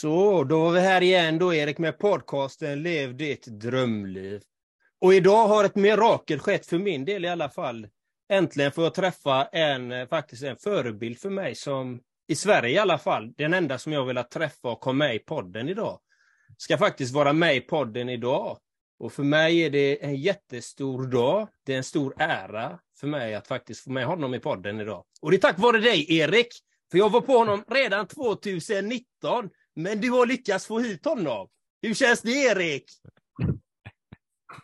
Så, då var vi här igen då Erik med podcasten Lev ditt drömliv. Och idag har ett mirakel skett för min del i alla fall. Äntligen får jag träffa en, eh, faktiskt en förebild för mig som, i Sverige i alla fall, den enda som jag velat träffa och komma med i podden idag. Ska faktiskt vara med i podden idag. Och för mig är det en jättestor dag. Det är en stor ära för mig att faktiskt få med honom i podden idag. Och det är tack vare dig, Erik. För jag var på honom redan 2019, men du har lyckats få hit honom. Hur känns det, Erik?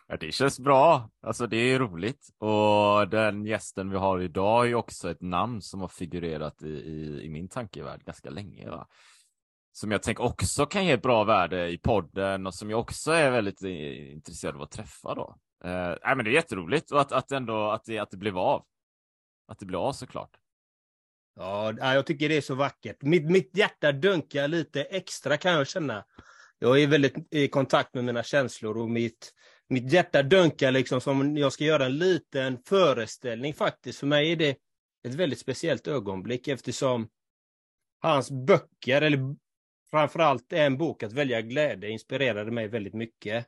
Ja, det känns bra. Alltså det är roligt. Och den gästen vi har idag är också ett namn som har figurerat i, i, i min tankevärld ganska länge. Va? Som jag tänker också kan ge ett bra värde i podden och som jag också är väldigt eh, intresserad av att träffa då. Eh, nej, men det är jätteroligt och att, att ändå att det, att det blev av. Att det blev av såklart. Ja, jag tycker det är så vackert. Mitt, mitt hjärta dunkar lite extra kan jag känna. Jag är väldigt i kontakt med mina känslor och mitt, mitt hjärta dunkar liksom som jag ska göra en liten föreställning faktiskt. För mig är det ett väldigt speciellt ögonblick eftersom hans böcker, eller framförallt en bok att välja glädje, inspirerade mig väldigt mycket.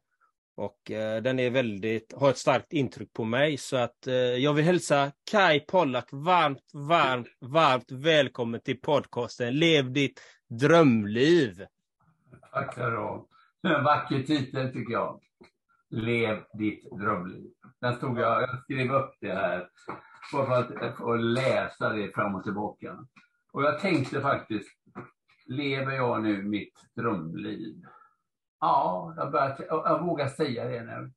Och eh, den är väldigt, har ett starkt intryck på mig så att eh, jag vill hälsa Kai Pollak varmt, varmt, varmt välkommen till podcasten Lev ditt drömliv. Tack så En vacker titel tycker jag. Lev ditt drömliv. Den stod jag, jag skrev upp det här bara för att få läsa det fram och tillbaka. Och jag tänkte faktiskt, lever jag nu mitt drömliv? Ja, jag, börjar, jag vågar säga det nu.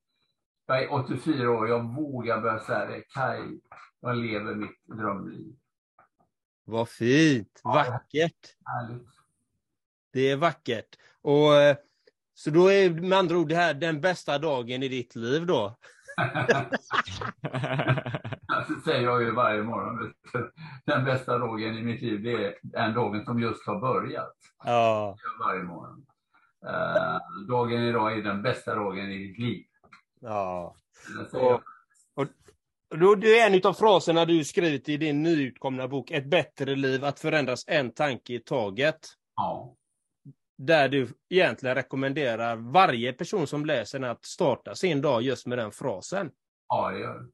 Jag är 84 år, jag vågar börja säga det. Kaj, jag lever mitt drömliv. Vad fint, vackert. Härligt. Det är vackert. Och eh, så då är med andra ord det här den bästa dagen i ditt liv då? det säger jag ju varje morgon. Den bästa dagen i mitt liv, det är den dagen som just har börjat. Ja. Varje morgon. Uh, dagen idag är den bästa dagen i ditt liv. Ja. Och, och, då, det är en av fraserna du skrivit i din nyutkomna bok Ett bättre liv, att förändras en tanke i taget. Ja. Där du egentligen rekommenderar varje person som läser den att starta sin dag just med den frasen. Ja, det gör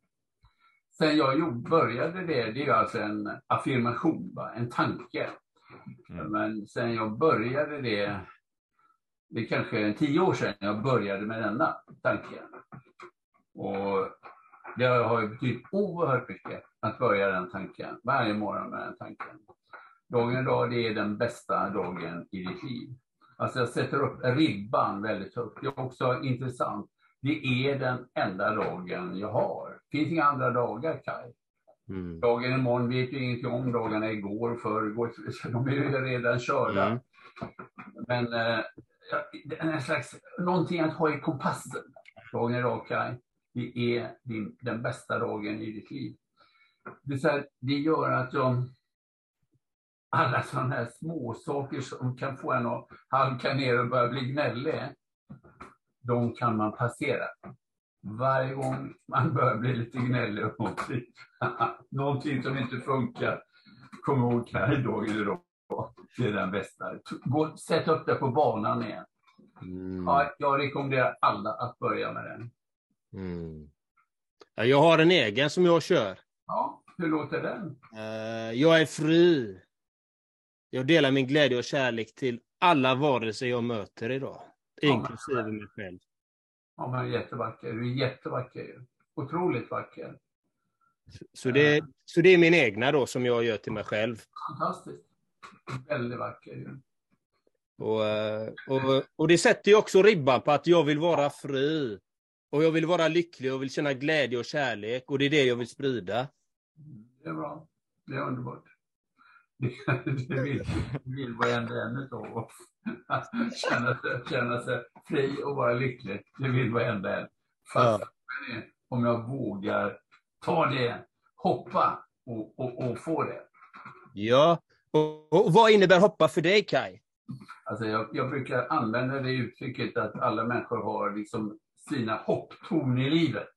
Sen jag började det, det är alltså en affirmation, en tanke. Mm. Men sen jag började det det är kanske tio år sedan jag började med denna tanke. Och det har ju betytt oerhört mycket att börja den tanken, varje morgon med den tanken. Dagen idag, det är den bästa dagen i ditt liv. Alltså jag sätter upp ribban väldigt högt. Det är också intressant. Det är den enda dagen jag har. Det finns inga andra dagar, Kaj. Mm. Dagen imorgon vet ju ingenting om. Dagarna igår, förrgår, de är ju redan körda. Mm. Men eh, en slags, någonting att ha i kompassen. Dagen idag, Kaj, det är din, den bästa dagen i ditt liv. Det, så här, det gör att jag, alla sådana här småsaker som kan få en att halka ner och börja bli gnällig, de kan man passera. Varje gång man börjar bli lite gnällig och någonting, någonting som inte funkar, kom ihåg Kaj, dagen idag det är den bästa. Gå, sätt upp det på banan igen. Mm. Ja, jag rekommenderar alla att börja med den. Mm. Ja, jag har en egen som jag kör. Ja, hur låter den? Uh, jag är fri. Jag delar min glädje och kärlek till alla varelser jag möter idag. Ja, inklusive men... mig själv. Ja, men jättevacker. Du är jättevacker. Otroligt vacker. Så det, uh. så det är min egna då som jag gör till mig själv. Fantastiskt. Väldigt vacker. Och, eh, och, och det sätter ju också ribban på att jag vill vara fri. Och jag vill vara lycklig och vill känna glädje och kärlek. Och det är det jag vill sprida. Det är bra. Det är underbart. Det, vill, vill varenda en av oss. Känna sig, känna sig fri och vara lycklig. Det vill varenda en. Fast ja. om jag vågar ta det, hoppa och, och, och få det. Ja, och, vad innebär hoppa för dig Kai? Alltså jag, jag, brukar använda det uttrycket att alla människor har liksom sina hopptorn i livet.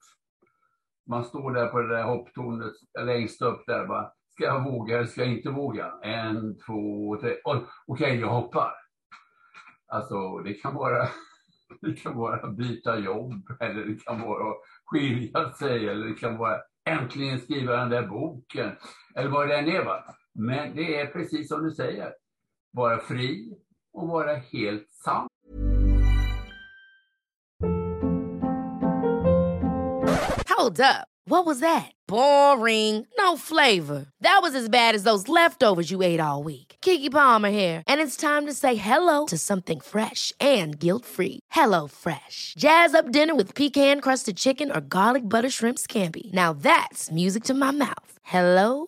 Man står där på det där hopptornet längst upp där bara, ska jag våga eller ska jag inte våga? En, två, tre, okej okay, jag hoppar. Alltså det kan vara, det kan vara byta jobb eller det kan vara skilja sig eller det kan vara äntligen skriva den där boken eller vad det än är. Va? Men det är precis som du säger, vara fri och vara helt sann. Hold up. What was that? Boring. No flavor. That was as bad as those leftovers you ate all week. Kiki Palmer here, and it's time to say hello to something fresh and guilt-free. Hello Fresh. Jazz up dinner with pecan-crusted chicken or garlic butter shrimp scampi. Now that's music to my mouth. Hello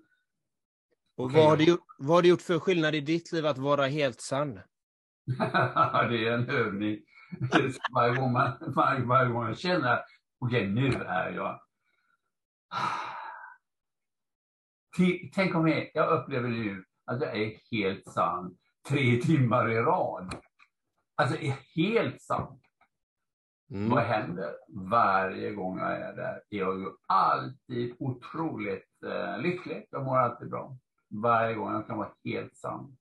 Och Okej. vad, har du, gjort- vad har du gjort för skillnad i ditt liv att vara helt sann? det är en övning. Varje gång man, varje, varje gång man känner okej, nu är jag... Tänk om jag, jag upplever nu att jag är helt sann tre timmar i rad. Alltså är helt sann. Mm. Vad händer? Varje gång jag är där är jag ju alltid otroligt eh, lycklig. Jag mår alltid bra. Varje gång jag kan vara helt sann.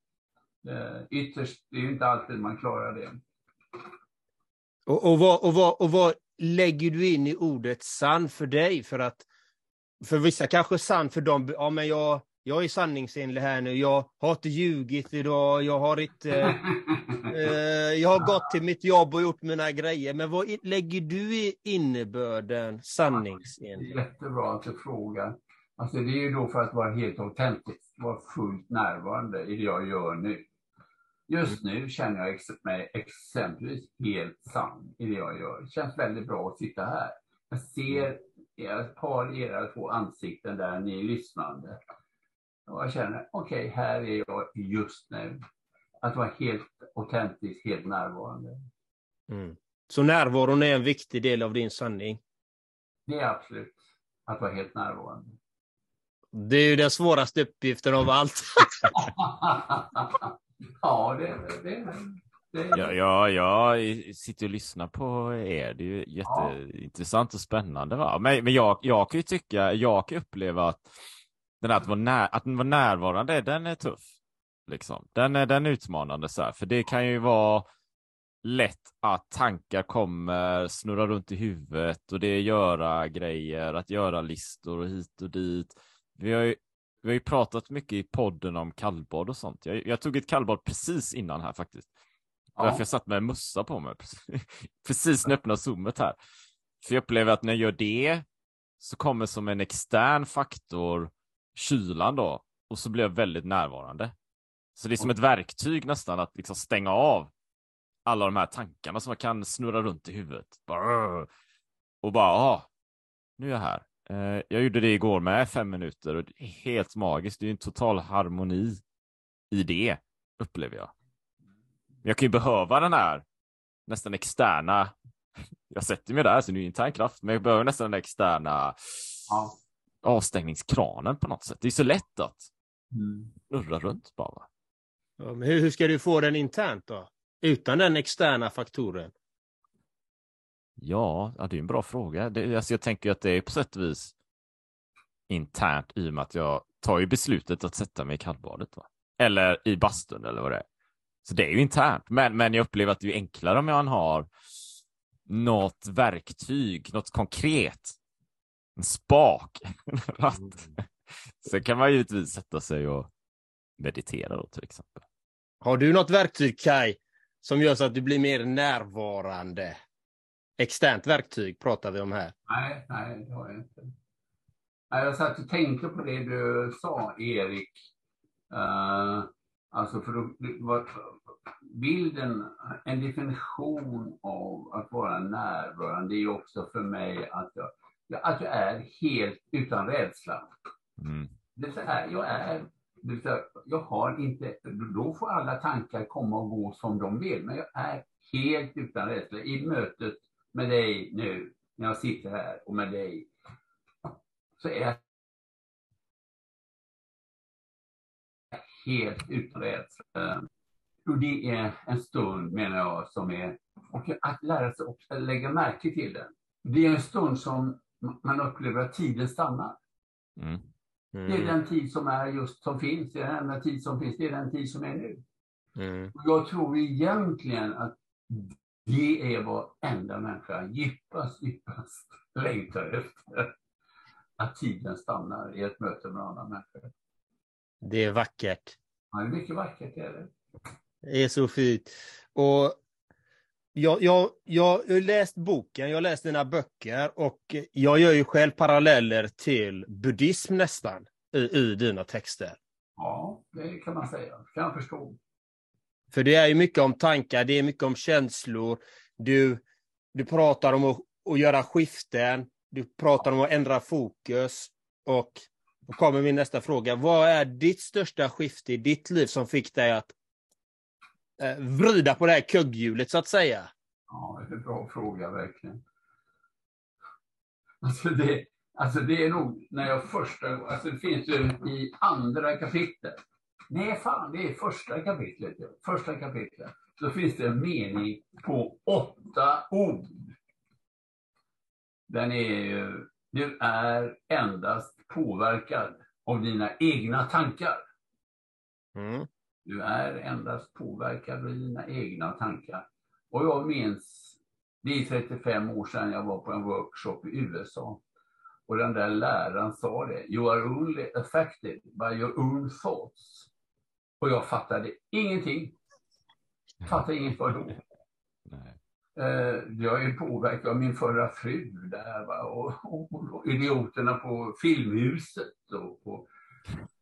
Eh, ytterst, det är ju inte alltid man klarar det. Och, och, vad, och, vad, och vad lägger du in i ordet sann för dig? För att för vissa kanske sann för dem, ja men jag, jag är sanningsenlig här nu, jag har inte ljugit idag, jag har inte, eh, jag har gått till mitt jobb och gjort mina grejer. Men vad lägger du i innebörden sanningsenlig? jättebra att du frågar. Alltså det är ju då för att vara helt autentisk, vara fullt närvarande i det jag gör nu. Just nu känner jag mig exempelvis helt sann i det jag gör. Det känns väldigt bra att sitta här. Jag ser ett par era två ansikten där ni är lyssnande. Och jag känner, okej, här är jag just nu. Att vara helt autentisk, helt närvarande. Mm. Så närvaron är en viktig del av din sanning. Det är absolut att vara helt närvarande. Det är ju den svåraste uppgiften av allt. ja, det, det, det, Ja, ja, jag sitter och lyssnar på er. Det är ju jätteintressant och spännande. Va? Men, men jag, jag kan ju tycka, jag kan uppleva att den här att vara, när, att vara närvarande, den är tuff. Liksom. Den, är, den är utmanande, så här. för det kan ju vara lätt att tankar kommer, snurra runt i huvudet och det är göra grejer, att göra listor och hit och dit. Vi har ju, vi har ju pratat mycket i podden om kallbad och sånt. Jag, jag tog ett kallbad precis innan här faktiskt. Ja. Därför jag satt med en mössa på mig. Precis när jag öppnade zoomet här. För jag upplever att när jag gör det så kommer som en extern faktor kylan då. Och så blir jag väldigt närvarande. Så det är som ett verktyg nästan att liksom stänga av alla de här tankarna som kan snurra runt i huvudet. Bara, och bara, ah, nu är jag här. Eh, Jag gjorde det igår med fem minuter och det är helt magiskt. Det är en total harmoni i det, upplever jag. Jag kan ju behöva den här nästan externa, jag sätter mig där så det är ju intern kraft, men jag behöver nästan den externa Ja. avstängningskranen på något sätt. Det är så lätt att Mm. snurra runt bara. Ja, men hur, hur ska du få den internt då? Utan den externa faktoren? Ja, ja, det är en bra fråga. Det, alltså jag tänker att det är på sätt och vis internt i och med att jag tar ju beslutet att sätta mig i kallbadet. Va? Eller i bastun eller vad det är. Så det är ju internt, men, men jag upplever att det är enklare om man har något verktyg, något konkret. En spak, en ratt. Mm. Sen kan man givetvis sätta sig och meditera då till exempel. Har du något verktyg Kai som gör så att du blir mer närvarande? Externt verktyg pratar vi om här. Nej, nej, det har jag inte. Jag satt och tänkte på det du sa, Erik. Uh, alltså för då, bilden, en definition av att vara närvarande är också för mig att jag, att jag är helt utan rädsla. Mm. Det är, jag är, det är, jag har inte, då får alla tankar komma och gå som de vill, men jag är helt utan rädsla i mötet med dig nu, när jag sitter här och med dig, så är jag helt utan rädsla. Och det är en stund, menar jag, som är... Och att lära sig också lägga märke till den. Det är en stund som man upplever att tiden stannar. Mm. Mm. Det är den tid som är just som finns, det är den enda tid som finns, det är den tid som är nu. Mm. Jag tror egentligen att det är vad enda människa djupast, djupast längtar efter. Att tiden stannar i ett möte med andra människor. Det är vackert. Ja, det är mycket vackert. Är det. det är så fint. Och jag, jag, jag har läst boken, jag har läst dina böcker och jag gör ju själv paralleller till buddhism nästan i, i dina texter. Ja, det kan man säga. Det kan jag förstå. För det är ju mycket om tankar, det är mycket om känslor. Du, du pratar om att, att göra skiften, du pratar om att ändra fokus. Och då kommer min nästa fråga. Vad är ditt största skifte i ditt liv som fick dig att eh, vrida på det här kugghjulet så att säga? Ja, det är en bra fråga verkligen. Alltså det, alltså det är nog när jag första alltså det finns ju i andra kapitlet. Nej, fan, det är första kapitlet. Första kapitlet. Så finns det en mening på åtta ord. Den är ju, du är endast påverkad av dina egna tankar. Mm. Du är endast påverkad av dina egna tankar. Och jag minns, det är 35 år sedan jag var på en workshop i USA. Och den där läraren sa det, you are only affected by your own thoughts. Och jag fattade ingenting. Fattade inget vad då. Eh, jag är påverkad av min förra fru där va? Och, och, och idioterna på Filmhuset och, och,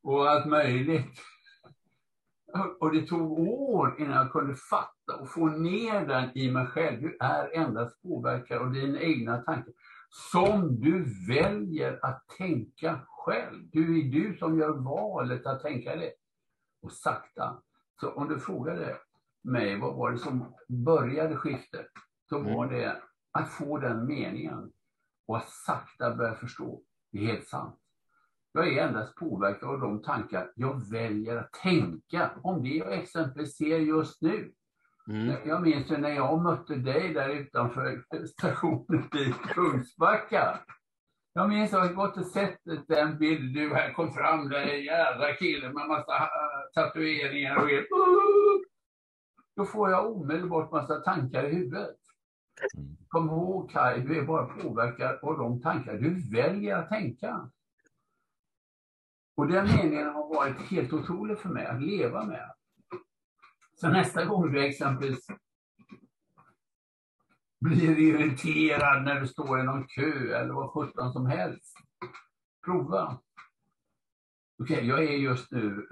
och allt möjligt. Och det tog år innan jag kunde fatta och få ner den i mig själv. Du är endast påverkad av dina egna tankar som du väljer att tänka själv. Du är du som gör valet att tänka det. Och sakta. Så om du frågade mig vad var det som började skiftet, så var mm. det att få den meningen och att sakta börja förstå. Det är helt sant. Jag är endast påverkad av de tankar jag väljer att tänka om det jag exemplificerar just nu. Mm. Jag minns när jag mötte dig där utanför stationen i Kungsbacka. Jag minns att jag gått och sett den bild du här kom fram, där jävla killen med massa äh, tatueringar och helt... Då får jag omedelbart massa tankar i huvudet. Kom ihåg Kaj, du är bara påverkad av de tankar du väljer att tänka. Och den meningen har varit helt otrolig för mig att leva med. Så nästa gång du exempelvis blir irriterad när du står i någon kö eller vad sjutton som helst. Prova. Okej, okay, jag är just nu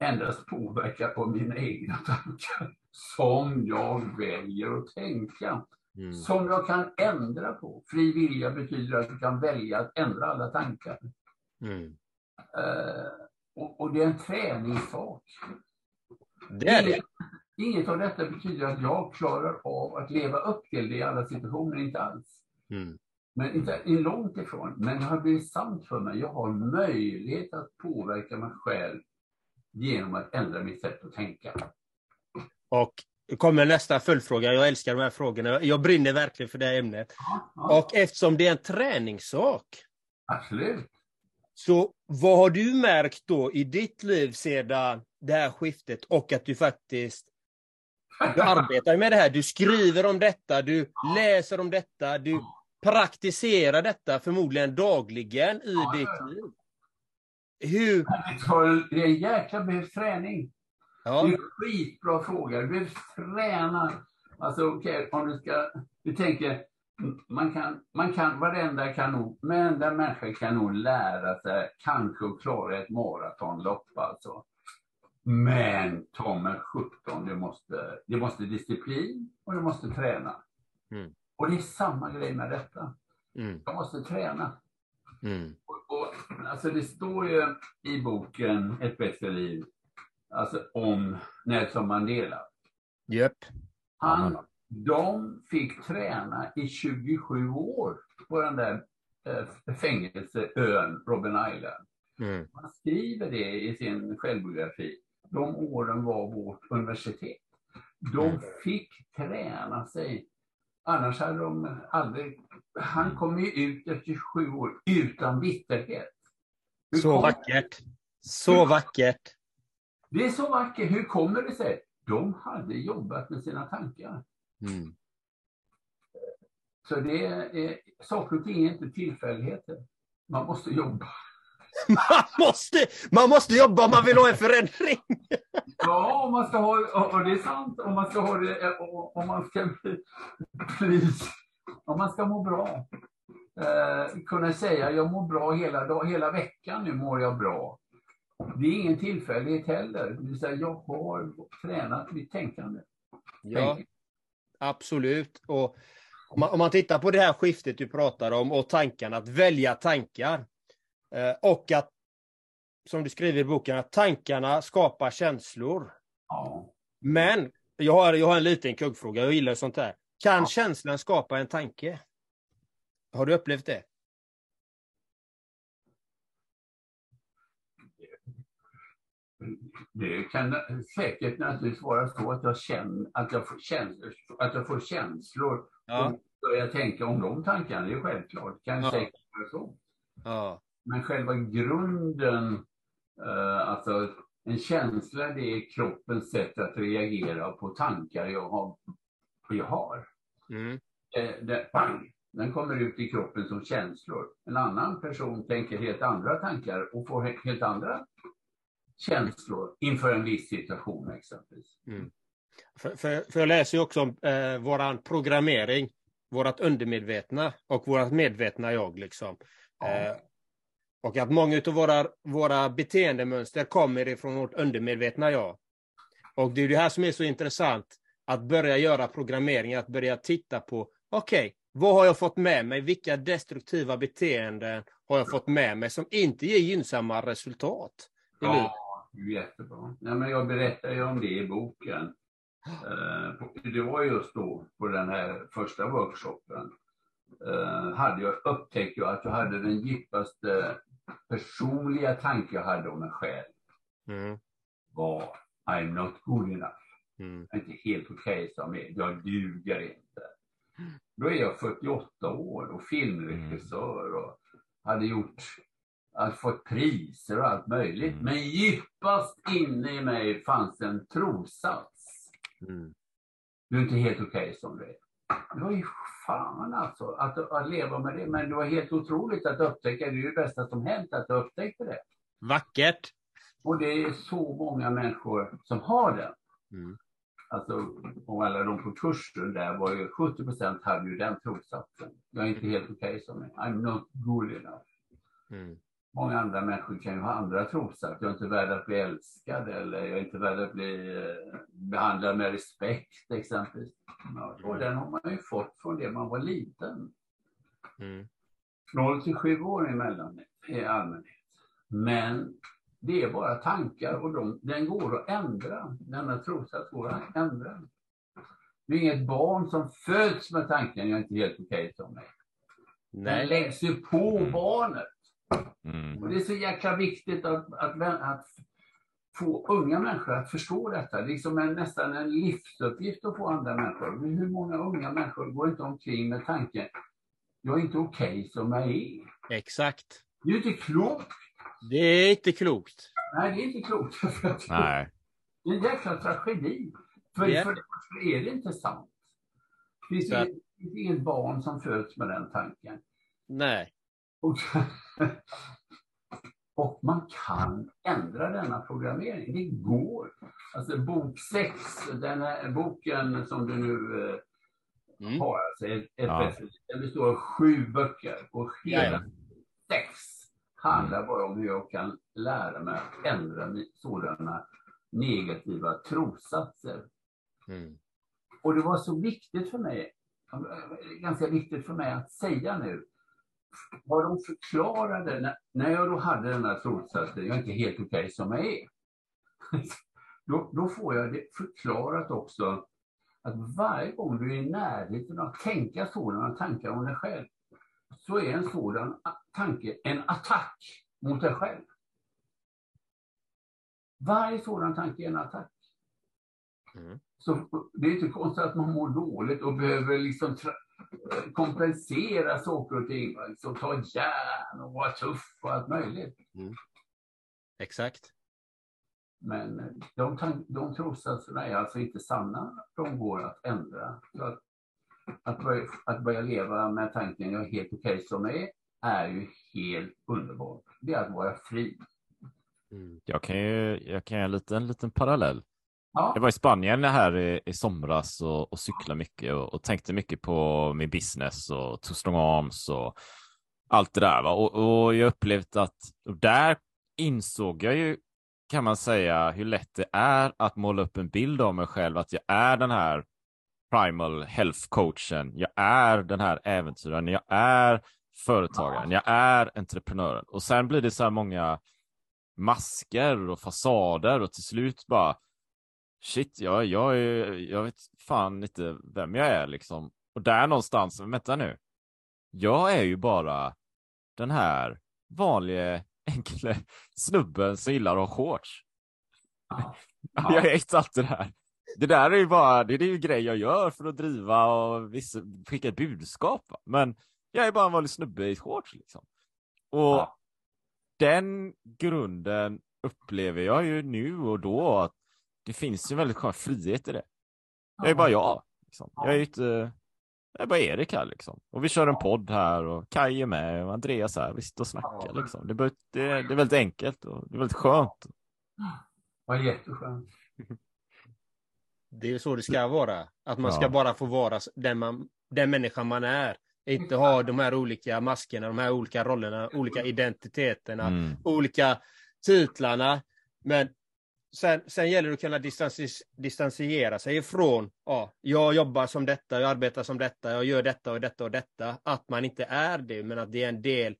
endast påverkad av mina egna tankar som jag väljer att tänka. Mm. Som jag kan ändra på. Fri vilja betyder att du kan välja att ändra alla tankar. Mm. Uh, och, och, det är en träningssak. Det är det. Inget av detta betyder att jag klarar av att leva upp till det i alla situationer, inte alls. Mm. Men inte långt ifrån. Men det har blivit sant för mig. Jag har möjlighet att påverka mig själv genom att ändra mitt sätt att tänka. Och kommer nästa följdfråga. Jag älskar de här frågorna. Jag brinner verkligen för det här ämnet. Ja, ja. Och eftersom det är en träningssak. Absolut. Så vad har du märkt då i ditt liv sedan det här skiftet och att du faktiskt du arbetar med det här, du skriver om detta, du läser om detta, du praktiserar detta förmodligen dagligen i Ja, ditt liv. Hur... Det tar Det är jäkla behövs träning. Ja, Det är en skitbra fråga. Du behöver träna. Alltså okej, om du ska... Du tänker, man kan, man kan, varenda kan nog, varenda människa kan nog lära sig kanske att klara ett maratonlopp alltså. Men ta mig 17, det måste, det måste disciplin och du måste träna. Mm. Och det är samma grej med detta. mm, Jag måste träna. mm, Och, och, alltså det står ju i boken Ett bättre liv, alltså om Nelson Mandela. Japp. Han, de fick träna i 27 år på den där eh, fängelseön Robben Island. Mm. Han skriver det i sin självbiografi. De åren var vårt universitet. De Mm. fick träna sig. Annars hade de aldrig... Han kom ju ut efter 27 år utan bitterhet. Hur Så kom- vackert. Så vackert. Det är så vackert. Hur kommer det sig? De hade jobbat med sina tankar. Mm. Så det är, saker och ting är inte tillfälligheter. Man måste jobba. Man måste, man måste jobba om man vill ha en förändring. Ja, om man ska ha, och det är sant, om man ska ha det, och- om man ska bli, bli om man ska må bra. Eh, kunna säga, jag mår bra hela, dag, hela veckan, nu mår jag bra. Det är ingen tillfällighet heller. Det vill säga, jag har tränat mitt tänkande. Ja, absolut. Och om man, om man tittar på det här skiftet du pratar om och tankarna, att välja tankar. Eh, och att, som du skriver i boken, att tankarna skapar känslor. Ja. Men jag har, jag har en liten kuggfråga, jag gillar sånt här. Kan Ja. känslan skapa en tanke? Har du upplevt det? Det kan säkert naturligtvis vara så att jag känner att jag får känslor, att jag får känslor Ja. och börjar tänka om de tankarna. Det är självklart. Kan Ja. säkert vara så. ja. Men själva grunden, eh, alltså en känsla, det är kroppens sätt att reagera på tankar jag har. Jag har. Mm. Eh, det, pang, den kommer ut i kroppen som känslor. En annan person tänker helt andra tankar och får he- helt andra känslor inför en viss situation exempelvis. För, för, för jag läser ju också om eh, våran programmering, vårat undermedvetna och vårat medvetna jag. Liksom. Ja. Eh, och att många av våra, våra beteendemönster kommer ifrån vårt undermedvetna jag. Och det är det här som är så intressant, att börja göra programmering, att börja titta på, okej, vad har jag fått med mig? Vilka destruktiva beteenden har jag fått med mig som inte ger gynnsamma resultat? Ja, det jättebra. Ja, men jag berättar ju om det i boken. Eh, Det var just då, på den här första workshopen, eh, hade jag upptäckt ju att jag hade den djupaste personliga tanke jag hade om mig själv Mm, var I'm not good enough. mm, Jag är inte helt okej som är. Jag duger inte. Då är jag 48 år och filmregissör och hade gjort, hade fått priser och allt möjligt. Mm. Men djupast inne i mig fanns en trossats. mm. Du är inte helt okej som du är. Det var ju fan alltså att, att leva med det. Men det var helt otroligt att upptäcka. Det är ju det bästa som hänt att jag upptäckte det. Vackert! Och det är så många människor som har den. Mm. Alltså, och alla de på kursen där var ju 70 procent hade ju den trossatsen. Jag är inte helt okej som jag är. I'm not good enough. Mm. Många andra människor kan ju ha andra trossatser. Jag är inte värd att bli älskad eller jag är inte värd att bli eh, behandlad med respekt exempelvis. Ja, och den har man ju fått från det man var liten. Mm. 0 till 7 år emellan i allmänhet. Men det är bara tankar och de, den går att ändra. Denna trossats går att ändra. Det är inget barn som föds med tanken jag är inte helt okej som mig. Den Nej. läggs ju på Mm. barnet. Mm. Och det är så jäkla viktigt att, att, att få unga människor att förstå detta. Det är liksom en, nästan en livsuppgift att få andra människor. Men hur många unga människor går inte omkring med tanken jag är inte okej som jag är. Exakt. Det är inte klokt. Det är inte klokt. Nej, det är inte klokt. Nej. Det är en jäkla tragedi. För, Ja. för det är det inte sant. Det finns inget barn som föds med den tanken. Nej. Och, och man kan ändra denna programmering. Det går. Alltså bok 6, den här boken som du nu eh, Mm. har, alltså ett, ett Ja. den består av sju böcker. Och hela sex handlar bara om hur jag kan lära mig att ändra sådana negativa trossatser. Mm. Och det var så viktigt för mig, ganska viktigt för mig att säga nu, vad de förklarade när, när jag då hade den här trossatsen, jag är inte helt okej som jag är. Då, då får jag det förklarat också att varje gång du är i närheten av att tänka sådana tankar om dig själv, så är en sådan tanke en attack mot dig själv. Varje sådan tanke är en attack. Mm. Så det är inte konstigt att man mår dåligt och behöver liksom tra- kompensera saker och ting. Liksom ta järn och vara tuff och allt möjligt. Exakt. Men de, de trossatserna är alltså inte sanna. De går att ändra. Så att, att, börja, att börja leva med tanken jag är helt okej som jag är, är ju helt underbart. Det är att vara fri. Mm. Jag kan ju jag kan göra en liten, liten parallell. Ja, Jag var i Spanien här i, i somras och, och cyklade mycket och, och tänkte mycket på min business och two strong arms och allt det där. Va? Och, och jag upplevt att där insåg jag ju, kan man säga, hur lätt det är att måla upp en bild av mig själv, att jag är den här primal health coachen, jag är den här äventyraren, jag är företagaren, jag är entreprenören. Och sen blir det så här många masker och fasader och till slut bara shit, jag, jag, är, jag vet fan inte vem jag är liksom. Och där någonstans, vänta nu. Jag är ju bara den här vanliga enkla snubben som gillar att ha shorts. Ja. Jag är inte allt det där. Det där är ju bara, det är ju grej jag gör för att driva och vissa, skicka ett budskap. va. Men jag är bara en vanlig snubbe i shorts liksom. Och Ja. den grunden upplever jag ju nu och då att det finns ju väldigt skön frihet i det. Jag är bara jag. Liksom. Jag är ju inte, jag är bara Erik här liksom. Och vi kör en podd här och Kaj är med och Andreas här. Vi sitter och snackar liksom. Det, är det, det är väldigt enkelt och det är väldigt skönt. Vad jätteskönt. Det är ju så det ska vara. Att man ska Ja. bara få vara den, man, den människa man är. Inte ha de här olika maskerna, de här olika rollerna, olika identiteterna, Mm. olika titlarna. Men sen, sen gäller det att kunna distansi- distansiera sig ifrån, ja, jag jobbar som detta, jag arbetar som detta, jag gör detta och detta och detta. Att man inte är det, men att det är en del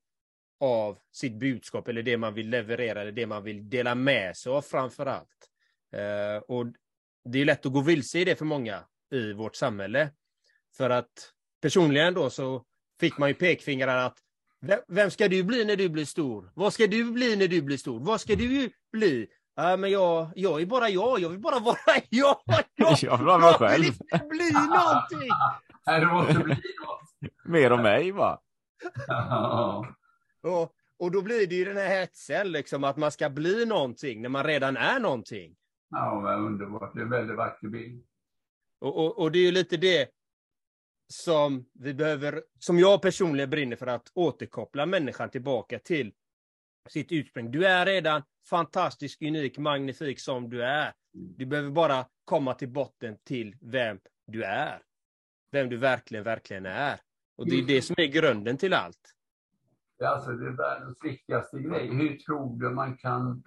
av sitt budskap eller det man vill leverera eller det man vill dela med sig av framför allt. Eh, och det är lätt att gå vilse i det för många i vårt samhälle. För att personligen då så fick man ju pekfingrar att vem ska du bli när du blir stor? Vad ska du bli när du blir stor? Vad ska du bli? Ja, men jag, jag är bara jag, jag vill bara vara jag. Jag, Jag vill vara mig jag vill själv. inte bli någonting. Nej, det måste bli något. Mer om mig va? Och, och då blir det ju den här hetsen, liksom, att man ska bli någonting när man redan är någonting. Ja, vad underbart. Det är en väldigt vacker bild. Och, och, och det är ju lite det som vi behöver, som jag personligen brinner för att återkoppla människan tillbaka till sitt ursprung. Du är redan fantastisk, unik, magnifik som du är. Du behöver bara komma till botten till vem du är. Vem du verkligen, verkligen är. Och det är det som är grunden till allt. Det är alltså det är världens viktigaste grej. Hur tror du man kan...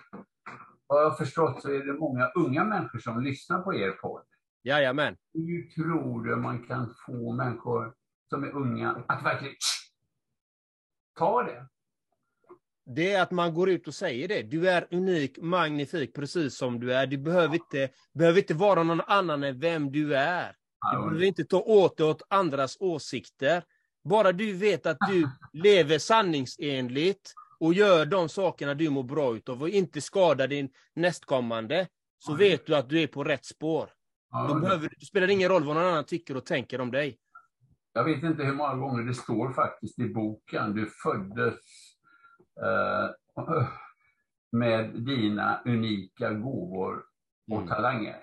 Vad jag har förstått så är det många unga människor som lyssnar på er podd. Jajamän. Hur tror du man kan få människor som är unga att verkligen ta det? Det är att man går ut och säger det. Du är unik, magnifik, precis som du är. Du behöver inte, behöver inte vara någon annan än vem du är. Du behöver inte ta åt dig åt andras åsikter. Bara du vet att du lever sanningsenligt och gör de sakerna du mår bra utav och inte skadar din nästkommande, så vet du att du är på rätt spår. Då behöver, det spelar ingen roll vad någon annan tycker och tänker om dig. Jag vet inte hur många gånger det står faktiskt i boken. Du föddes... Eh, med dina unika gåvor och Mm. talanger.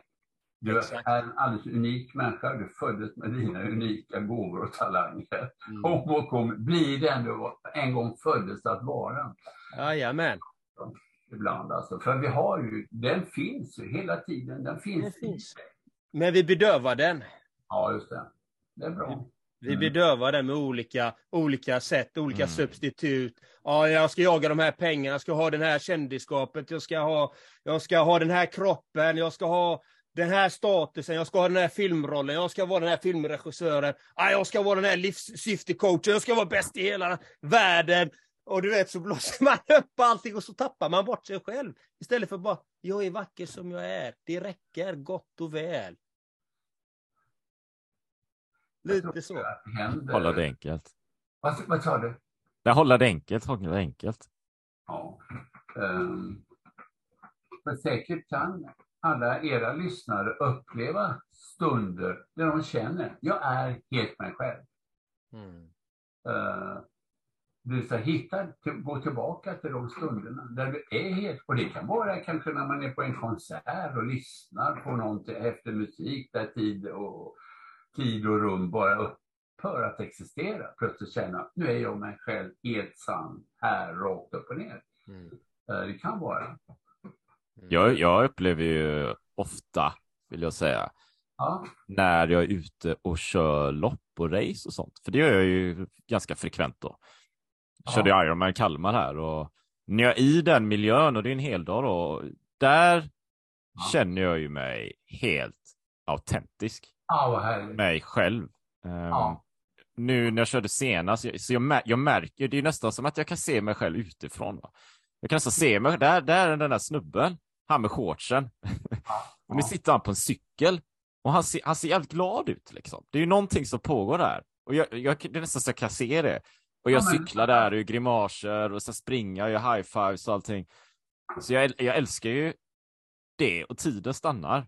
Du Exakt. är en alldeles unik människa. Du föddes med dina unika gåvor och talanger. Mm. Om och om blir den du en gång föddes att vara. Jajamän. Ibland alltså. För vi har ju, den finns ju hela tiden. Den finns. Den finns. Men vi bedövar den. Ja, just det. Det är bra. Vi Mm. bedövar den med olika, olika sätt, olika Mm. substitut. Ja, jag ska jaga de här pengarna, jag ska ha den här kändisskapet, jag ska ha, jag ska ha den här kroppen, jag ska ha den här statusen, jag ska ha den här filmrollen, jag ska vara den här filmregissören, ah, jag ska vara den här livssyftecoachen, jag ska vara bäst i hela världen. Och du vet, så blåser man upp allting och så tappar man bort sig själv. Istället för bara, jag är vacker som jag är. Det räcker gott och väl. Lite så. Att det händer. Hålla det enkelt. Vad, vad sa du? Nej, hålla det enkelt, hålla det enkelt. Ja. Um, men säkert kan alla era lyssnare uppleva stunder där de känner, jag är helt mig själv. Mm. Uh, du ska hitta, till, gå tillbaka till de stunderna där du är helt, och det kan vara kanske när man är på en konsert och lyssnar på någonting efter musik där tid och, tid och rum bara upphör att existera. Plötsligt känna, nu är jag mig själv helt sann, här rakt upp och ner. Mm. Uh, det kan vara. Jag, jag upplever ju ofta, vill jag säga, Ja, när jag är ute och kör lopp och race och sånt. För det gör jag ju ganska frekvent då. Jag körde Ja. Ironman Kalmar här och när jag är i den miljön och det är en hel dag då, där Ja. känner jag ju mig helt autentisk. Härligt. Mig själv. Ja. Nu när jag körde senast, så jag, mär, jag märker, det är nästan som att jag kan se mig själv utifrån. Va? Jag kan nästan se mig, där, där är den där snubben, han med shortsen. Och nu sitter han på en cykel och han ser, han ser jävligt glad ut liksom. Det är ju någonting som pågår där. Och jag, jag, det är nästan så jag kan se det. Och jag Ja, men- cyklar där och gör grimaser och så springer jag, gör high-fives och allting. Så jag, jag älskar ju det och tiden stannar.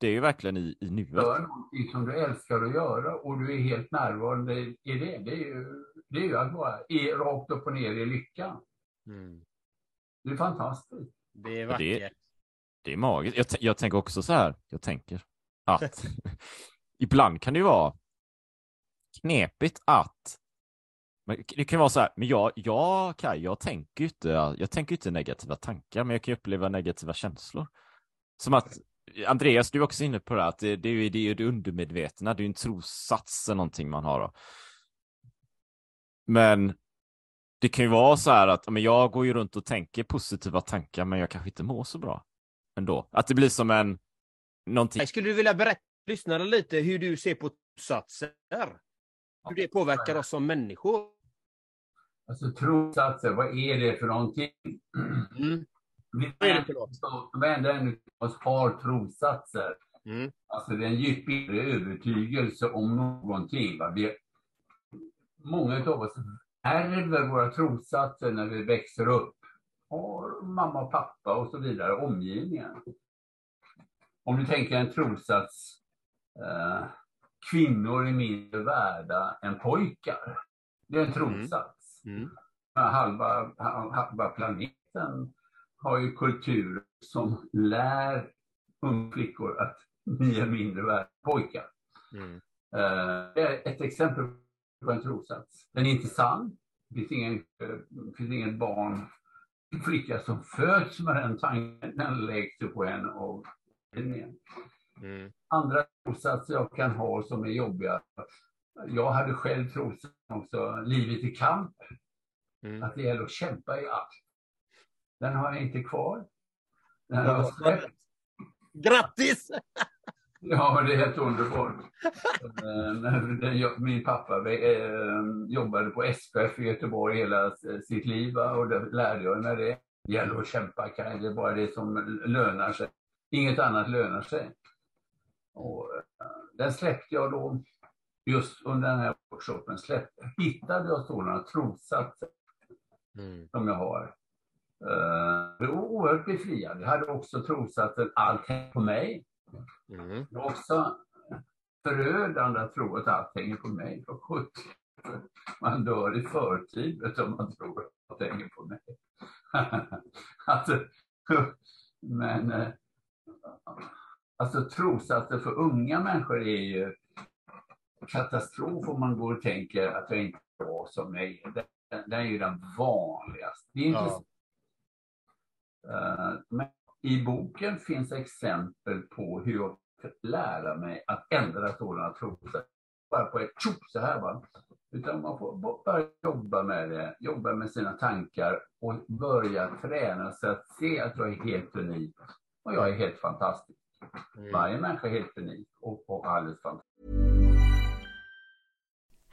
Det är ju verkligen i, i nuet. Gör någonting som du älskar att göra och du är helt närvarande i det. Det är ju, det är ju att vara i, rakt upp och ner i lyckan. Mm. Det är fantastiskt. Det är det- vackert. Det är magiskt. Jag, jag tänker också så här, jag tänker att ibland kan det ju vara knepigt att men det kan vara så här, men jag, jag, Kaj, jag tänker ju inte, jag tänker inte negativa tankar, men jag kan ju uppleva negativa känslor. Som att, Andreas, du är också inne på det, att det, det är ju det, är ju det undermedvetna, det är ju en trossats eller någonting man har. Då. Men det kan ju vara så här att men jag går ju runt och tänker positiva tankar, men jag kanske inte mår så bra ändå. Att det blir som en, någonting. Skulle du vilja berätta lyssnarna lite hur du ser på satser? Hur det påverkar oss som människor? Alltså trossatser, vad är det för någonting? Mm. Vi Vad är det för? Varenda en av oss har trossatser. Mm. Alltså det är en djup övertygelse om någonting. Va? Vi, många av oss ärver våra trossatser när vi växer upp. Har mamma och pappa och så vidare, omgivningen. Om du tänker en trossats, eh, kvinnor är mindre värda än pojkar. Det är en trossats. Mm. Halva, halva planeten har ju kultur som lär unga flickor att ni är mindre värda pojkar. Mm. Det är ett exempel på en trossats. Den är inte sann. Det finns ingen, finns ingen barn, flicka som föds med den tanken. Den läggs på henne av. Mm. Andra trossatser jag kan ha som är jobbiga. Jag hade själv trossatsen också, livet i kamp. Mm. Att det gäller att kämpa i allt. Den har jag inte kvar. Den har Ja, jag släppt. Grattis! Ja, det är helt underbart. Eh, Min pappa eh, jobbade på SPF i Göteborg hela s- sitt liv och då lärde jag mig det. Det gäller att kämpa, Kaj. det är bara det som lönar sig. Inget annat lönar sig. Och, eh, den släppte jag då, just under den här workshopen, släppte, hittade jag sådana trossatser Mm. som jag har. Eh, Det var oerhört befriande. Jag hade också trossatsen allt hänger på mig. Mm. Det var också förödande att tro att allt hänger på mig. Man dör i förtid om man tror att allt hänger på mig. alltså, men eh, alltså trossatser för unga människor är ju katastrof om man går och tänker att jag inte var som jag är. Den, den är ju den vanligaste. Det är inte Ja. Eh, Men i boken finns exempel på hur jag lära mig att ändra sådana trossatser. Bara på ett tjopp så här bara. Utan man får börja jobba med det, jobba med sina tankar och börja träna sig att se att jag är helt unik. Och jag är helt fantastisk. Mm. Varje människa är helt unik och, och alldeles fantastisk.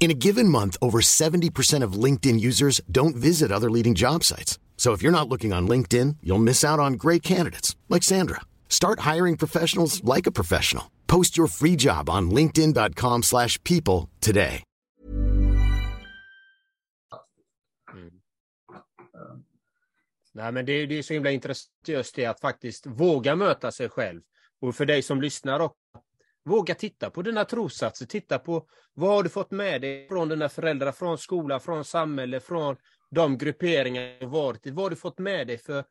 In a given month, over 70% of LinkedIn users don't visit other leading job sites. So if you're not looking on LinkedIn, you'll miss out on great candidates like Sandra. Start hiring professionals like a professional. Post your free job on linkedin.com/people slash people today. Mm. Nej, men det, det är så himla intressant just det att faktiskt våga möta sig själv. Och för dig som lyssnar också, våga titta på dina trossatser, titta på vad har du fått med dig från dina föräldrar, från skolan, från samhället, från de grupperingar du varit i. Vad har du fått med dig för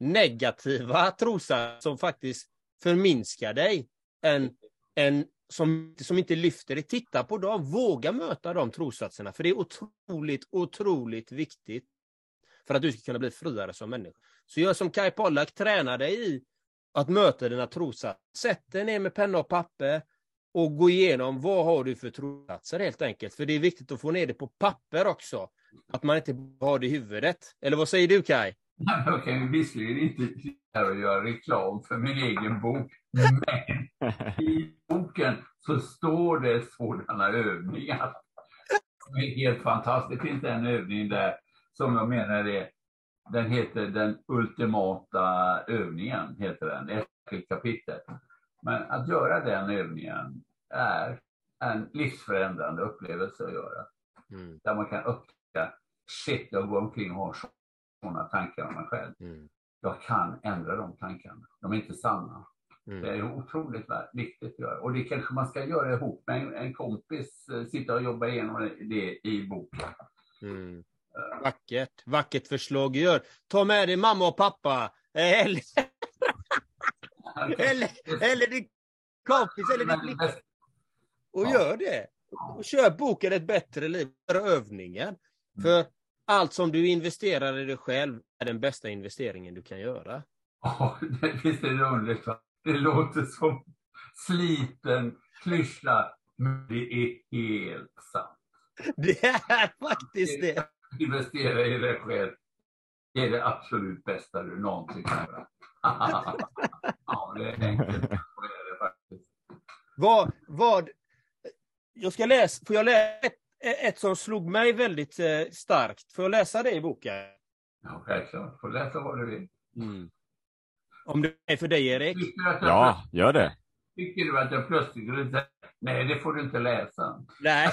negativa trossatser som faktiskt förminskar dig, en, en, som, som inte lyfter dig. Titta på dem, våga möta de trossatserna, för det är otroligt, otroligt viktigt för att du ska kunna bli friare som människa. Så gör som Kai Pollak, träna dig i att möta dina trossatser. Sätt dig ner med penna och papper och gå igenom vad har du för trossatser helt enkelt. För det är viktigt att få ner det på papper också. Att man inte bara har det i huvudet. Eller vad säger du Kai? Jag kan ju visserligen inte sitta här och göra reklam för min egen bok, men i boken så står det sådana övningar. Det är helt fantastiskt. Det finns en övning där som jag menar är, den heter den ultimata övningen, heter den, ett kapitel. Men att göra den övningen är en livsförändrande upplevelse att göra. Mm, Där man kan upptäcka, shit, jag går omkring och har sådana tankar om mig själv. mm, Jag kan ändra de tankarna. De är inte sanna. Det mm. är otroligt viktigt att göra. Och det kanske man ska göra ihop med en, en kompis, eh, sitta och jobba igenom det i boken. Mm. Vackert, vackert förslag. Gör. Ta med dig mamma och pappa. Eller, eller, eller din kompis eller din flicka. Och gör det. Och kör boken Ett bättre liv. Gör övningen. För allt som du investerar i dig själv är den bästa investeringen du kan göra. Ja, det- visst är det underligt? Det låter som sliten klyscha, men det är helt sant. Det är faktiskt det. Investera i dig själv. Det är det absolut bästa du någonsin kan göra. ja, det är enkelt. Så är det faktiskt. Vad, vad, jag ska läsa, får jag läsa ett, ett som slog mig väldigt eh, starkt? Får jag läsa det i boken? Ja, självklart. Får läsa vad du vill. Om det är för dig, Erik? Ja, gör det. Tycker du att jag plötsligt skulle säga nej, det får du inte läsa? Nej,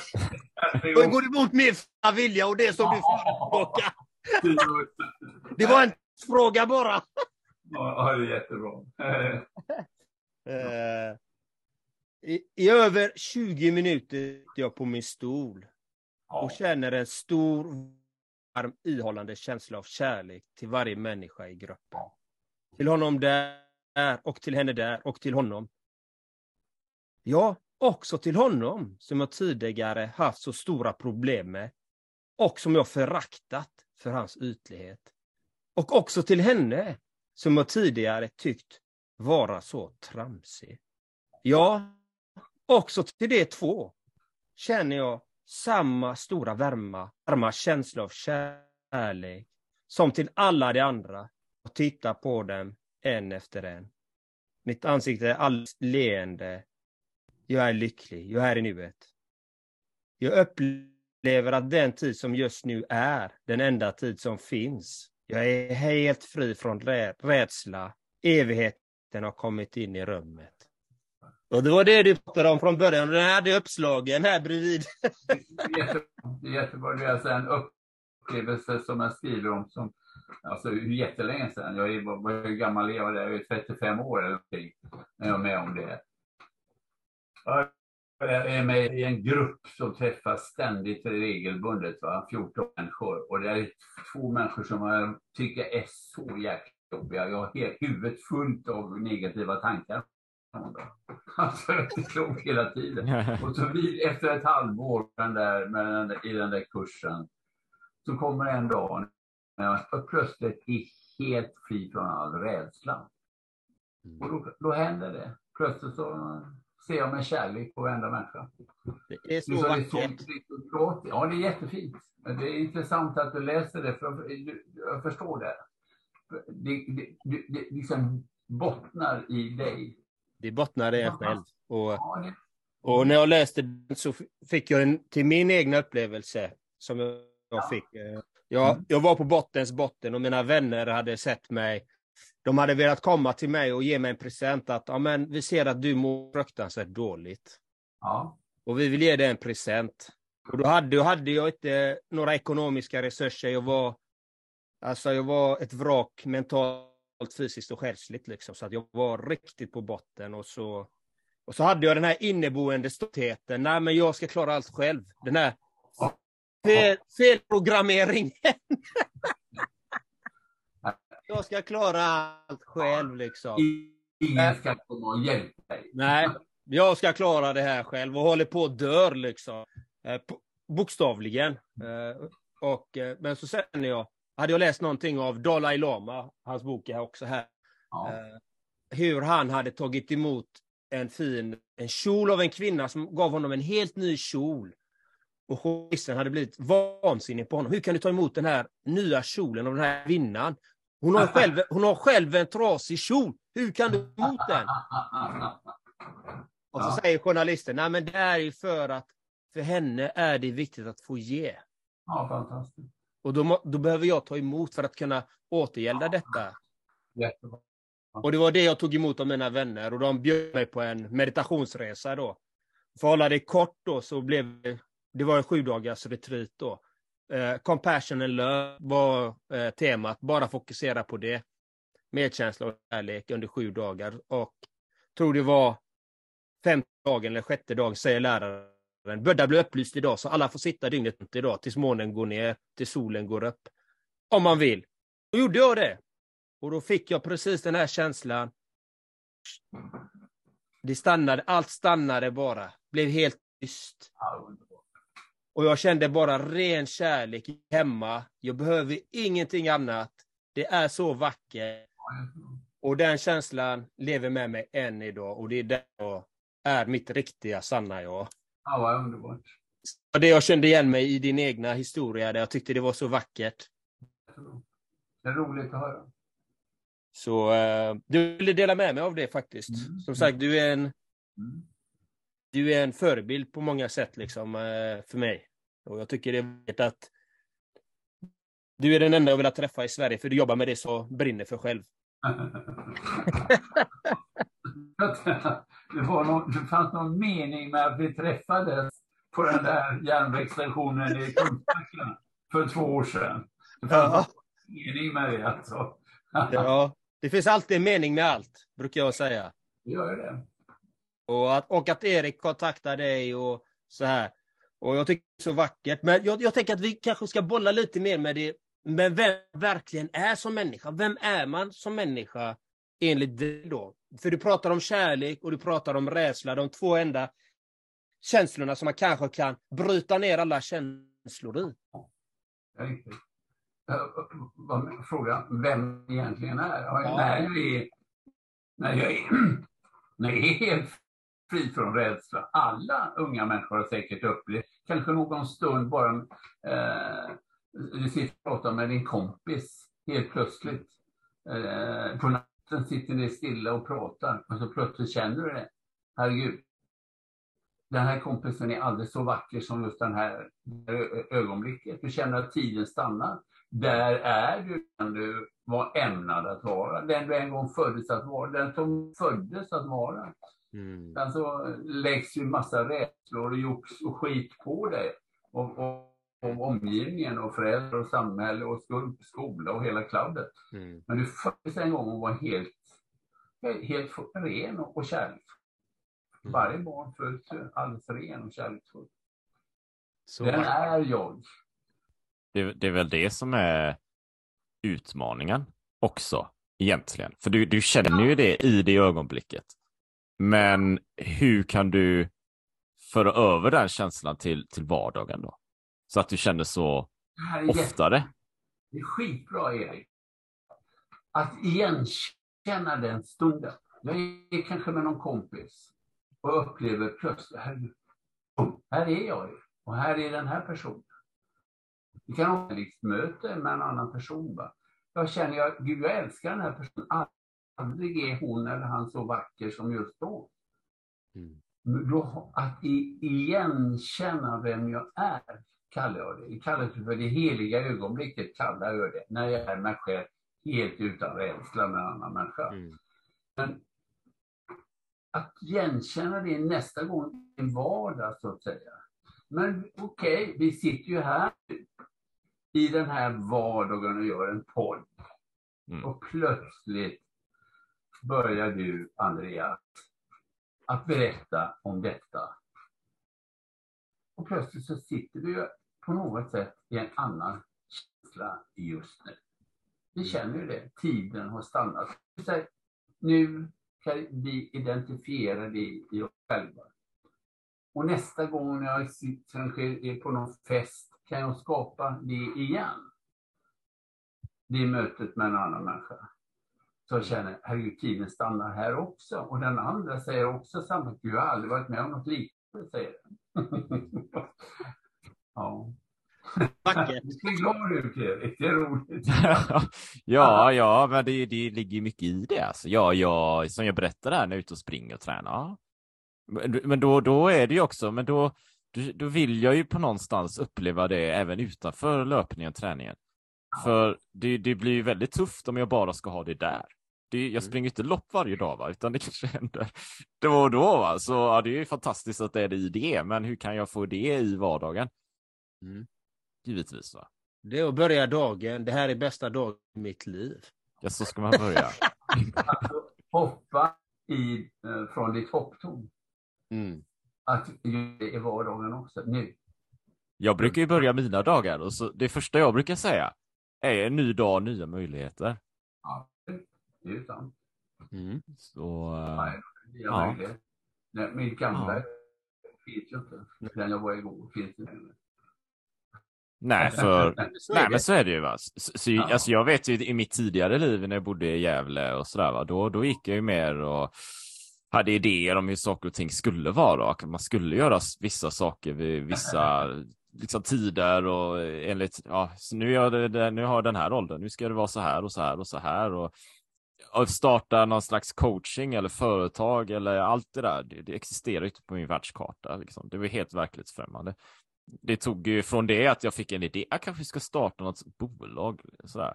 det går emot min vilja och det som du förespråkar. Det var en fråga bara. Ja, det är jättebra. Eh, i, I över 20 minuter sitter jag på min stol och känner en stor varm ihållande känsla av kärlek till varje människa i gruppen. Till honom där och till henne där och till honom. Ja, också till honom som jag tidigare haft så stora problem med och som jag föraktat för hans ytlighet. Och också till henne som jag tidigare tyckt vara så tramsig. Ja, också till de två känner jag samma stora värma, varma känsla av kärlek som till alla de andra och tittar på dem en efter en. Mitt ansikte är alldeles leende. Jag är lycklig, jag är i nuet. Jag upplever att den tid som just nu är den enda tid som finns. Jag är helt fri från rädsla. Evigheten har kommit in i rummet. Och det var det du pratade om från början, den hade uppslagen här bredvid. Det är jättebra. Det är alltså en upplevelse som jag skriver om som, alltså jättelänge sedan. Jag är, hur gammal är jag? Jag är 35 år eller någonting, när jag är med om det. Jag är med i en grupp som träffas ständigt regelbundet, va? 14 människor. Och det är två människor som jag tycker är så jäkla jobbiga. Jag har huvudet fullt av negativa tankar Alltså, jag slog hela tiden. Och så vid, efter ett halvår den där, med den i den där kursen så kommer en dag när jag plötsligt är helt fri från all rädsla. Mm. Och då, då händer det. Plötsligt så ser jag med kärlek på varenda människa. Det är så, så vackert. Ja, det är jättefint. Men det är intressant att du läser det, för jag förstår det. Det, det, det, det liksom bottnar i dig det bottnar i en själv. Och, och när jag läste den så fick jag en till min egna upplevelse som jag fick. Eh, jag, mm. jag var på bottens botten och mina vänner hade sett mig. De hade velat komma till mig och ge mig en present att ja, men vi ser att du mår fruktansvärt dåligt. Ja. Och vi vill ge dig en present. Och då hade, då hade jag inte några ekonomiska resurser. Jag var, alltså jag var ett vrak mentalt fysiskt och själsligt liksom, så att jag var riktigt på botten och så och så hade jag den här inneboende stoltheten, nej men jag ska klara allt själv. Den här fel, felprogrammeringen. jag ska klara allt själv liksom. Ingen ska komma och hjälpa dig. Nej, jag ska klara det här själv och håller på att dör liksom. Eh, bokstavligen. Eh, och, eh, men så känner jag, hade jag läst någonting av Dalai Lama, hans bok är också här, ja. hur han hade tagit emot en fin en kjol av en kvinna som gav honom en helt ny kjol. Och journalisten hade blivit vansinnig på honom. Hur kan du ta emot den här nya kjolen av den här kvinnan? Hon har själv, hon har själv en trasig kjol. Hur kan du ta emot den? Och så säger journalisten, nej men det är ju för att för henne är det viktigt att få ge. Ja, fantastiskt. Och då, då behöver jag ta emot för att kunna återgälda detta. Jättebra. Och det var det jag tog emot av mina vänner och de bjöd mig på en meditationsresa då. För att hålla det kort då så blev det, det var en sju dagars retreat då. Eh, compassion and love var eh, temat, bara fokusera på det. Medkänsla och kärlek under sju dagar och tror det var femte dagen eller sjätte dagen säger läraren börda bli upplyst idag, så alla får sitta dygnet runt idag tills månen går ner, tills solen går upp. Om man vill. Då gjorde jag det. Och då fick jag precis den här känslan. Det stannade, allt stannade bara. Blev helt tyst. Och jag kände bara ren kärlek hemma. Jag behöver ingenting annat. Det är så vackert. Och den känslan lever med mig än idag. Och det är det jag är mitt riktiga, sanna jag. Ja, vad underbart. Det jag kände igen mig i din egna historia, där jag tyckte det var så vackert. Det är roligt att höra. Så uh, du ville dela med mig av det faktiskt. Mm. Som sagt, du är en mm. du är en förebild på många sätt liksom uh, för mig. Och jag tycker det är viktigt att du är den enda jag vill träffa i Sverige, för du jobbar med det så brinner för själv. det, var någon, det fanns någon mening med att vi träffades på den där järnvägsstationen i Kungsbacka för två år sedan. Det fanns ja. mening med det alltså. ja, det finns alltid en mening med allt, brukar jag säga. Det gör det. Och att, och att Erik kontaktar dig och så här. Och jag tycker det är så vackert. Men jag, jag tänker att vi kanske ska bolla lite mer med det, med vem verkligen är som människa. Vem är man som människa enligt dig då? För du pratar om kärlek och du pratar om rädsla, de två enda känslorna som man kanske kan bryta ner alla känslor i. Ja, riktigt. Frågan vem egentligen är? Ja. När, jag är när, jag är, när jag är helt fri från rädsla. Alla unga människor har säkert upplevt, kanske någon stund bara, eh, du sitter och pratar med din kompis helt plötsligt. Eh, på natten sitter ni stilla och pratar och så plötsligt känner du det. Herregud, den här kompisen är aldrig så vacker som just den här ögonblicket. Du känner att tiden stannar. Där är du den du var ämnad att vara. Den du en gång föddes att vara. Den som föddes att vara. Mm. Sen så läggs ju massa rädslor och jox och skit på dig. Och, och, och omgivningen och föräldrar och samhälle och skol, skola och hela kladdet. Mm. Men du föddes en gång och var helt, helt ren och, och kärleksfull. Varje barn föds ju alldeles ren och kärleksfull. Så Den är jag. Det, det är väl det som är utmaningen också, egentligen. För du, du känner ju det i det ögonblicket. Men hur kan du föra över den känslan till, till vardagen då? Så att du känner så Det jätte, oftare. det är skitbra, Erik. Att igenkänna den stunden. Jag är kanske med någon kompis och upplever plötsligt, här, här är jag ju. Och här är den här personen. Vi kan ha ett möte med en annan person. Va? Jag känner, jag, Gud, jag älskar den här personen. Aldrig är hon eller han så vacker som just då. Mm. Då att i, igenkänna vem jag är, kallar jag det. Det kallas för det heliga ögonblicket, kallar jag det. När jag är mig själv helt utan rädsla med en annan människa. Mm. Men att igenkänna det nästa gång i vardag, så att säga. Men okej, vi sitter ju här i den här vardagen och gör en podd. Mm. Och plötsligt börjar du, Andreas, att berätta om detta. Och plötsligt så sitter du på något sätt i en annan känsla just nu. Vi känner ju det, tiden har stannat. Här, Nu kan vi identifiera det i oss själva. Och nästa gång när jag sitter är på någon fest kan jag skapa det igen. Det mötet med en annan människa. Så jag känner, herregud, tiden stannar här också. Och den andra säger också samma, Gud, jag har aldrig varit med om något liknande, säger den. ja. Vackert. Du ser glad ut, Erik. Det är roligt. ja, ja, men det, det ligger mycket i det. Alltså. Ja, jag, som jag berättade här när jag är ute och springer och tränar. Men, då, då är det ju också, men då, då, då vill jag ju på någonstans uppleva det även utanför löpningen och träningen. För det, det blir ju väldigt tufft om jag bara ska ha det där. Det, jag springer inte lopp varje dag, va? utan det kanske händer då och då. Va? Så ja, det är ju fantastiskt att det är det i det, men hur kan jag få det i vardagen? Mm. Givetvis. Va? Det är att börja dagen. Det här är bästa dagen i mitt liv. Ja, så ska man börja. Alltså, hoppa i, eh, från ditt hopptorn. Mm. Att göra det i vardagen också, nu. Jag brukar ju börja mina dagar och så det första jag brukar säga är en ny dag, nya möjligheter. Ja, det är ju sant. Mm. Så eh, Nej, Ja. möjligt. Nej, Min gamla Ja. finns ju inte. Den jag var igår finns inte längre. nej, för nej, men så är det ju. Va? Så, så, Ja. alltså, jag vet ju i mitt tidigare liv när jag bodde i Gävle och sådär, va? Då, då gick jag ju mer och hade idéer om hur saker och ting skulle vara och man skulle göra vissa saker vid vissa liksom, tider och enligt, ja, nu, gör det, nu har jag den här åldern, nu ska det vara så här och så här och så här och starta någon slags coaching eller företag eller allt det där, det, det existerar ju inte på min världskarta. Liksom. Det var helt verklighetsfrämmande. Det tog ju från det att jag fick en idé, jag kanske ska starta något bolag. Sådär.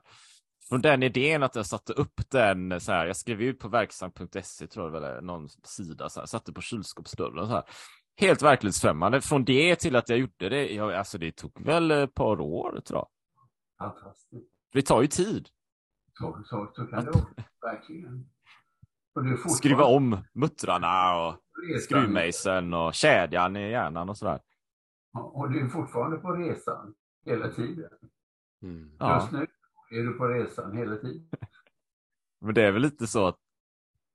Från den idén att jag satte upp den, så här, jag skrev ut på verksam.se tror jag väl, någon sida, så här, satte på kylskåpsdörren. Så här. Helt verklighetsfrämmande. Från det till att jag gjorde det, jag, alltså det tog väl ett par år tror jag. Fantastiskt. Det tar ju tid. Så, så, så kan det vara. Verkligen. Fortfarande Skruva om muttrarna och resan. skruvmejseln och kedjan i hjärnan och sådär. Och du är fortfarande på resan hela tiden. Mm. Ja. Just nu är du på resan hela tiden. Men det är väl lite så att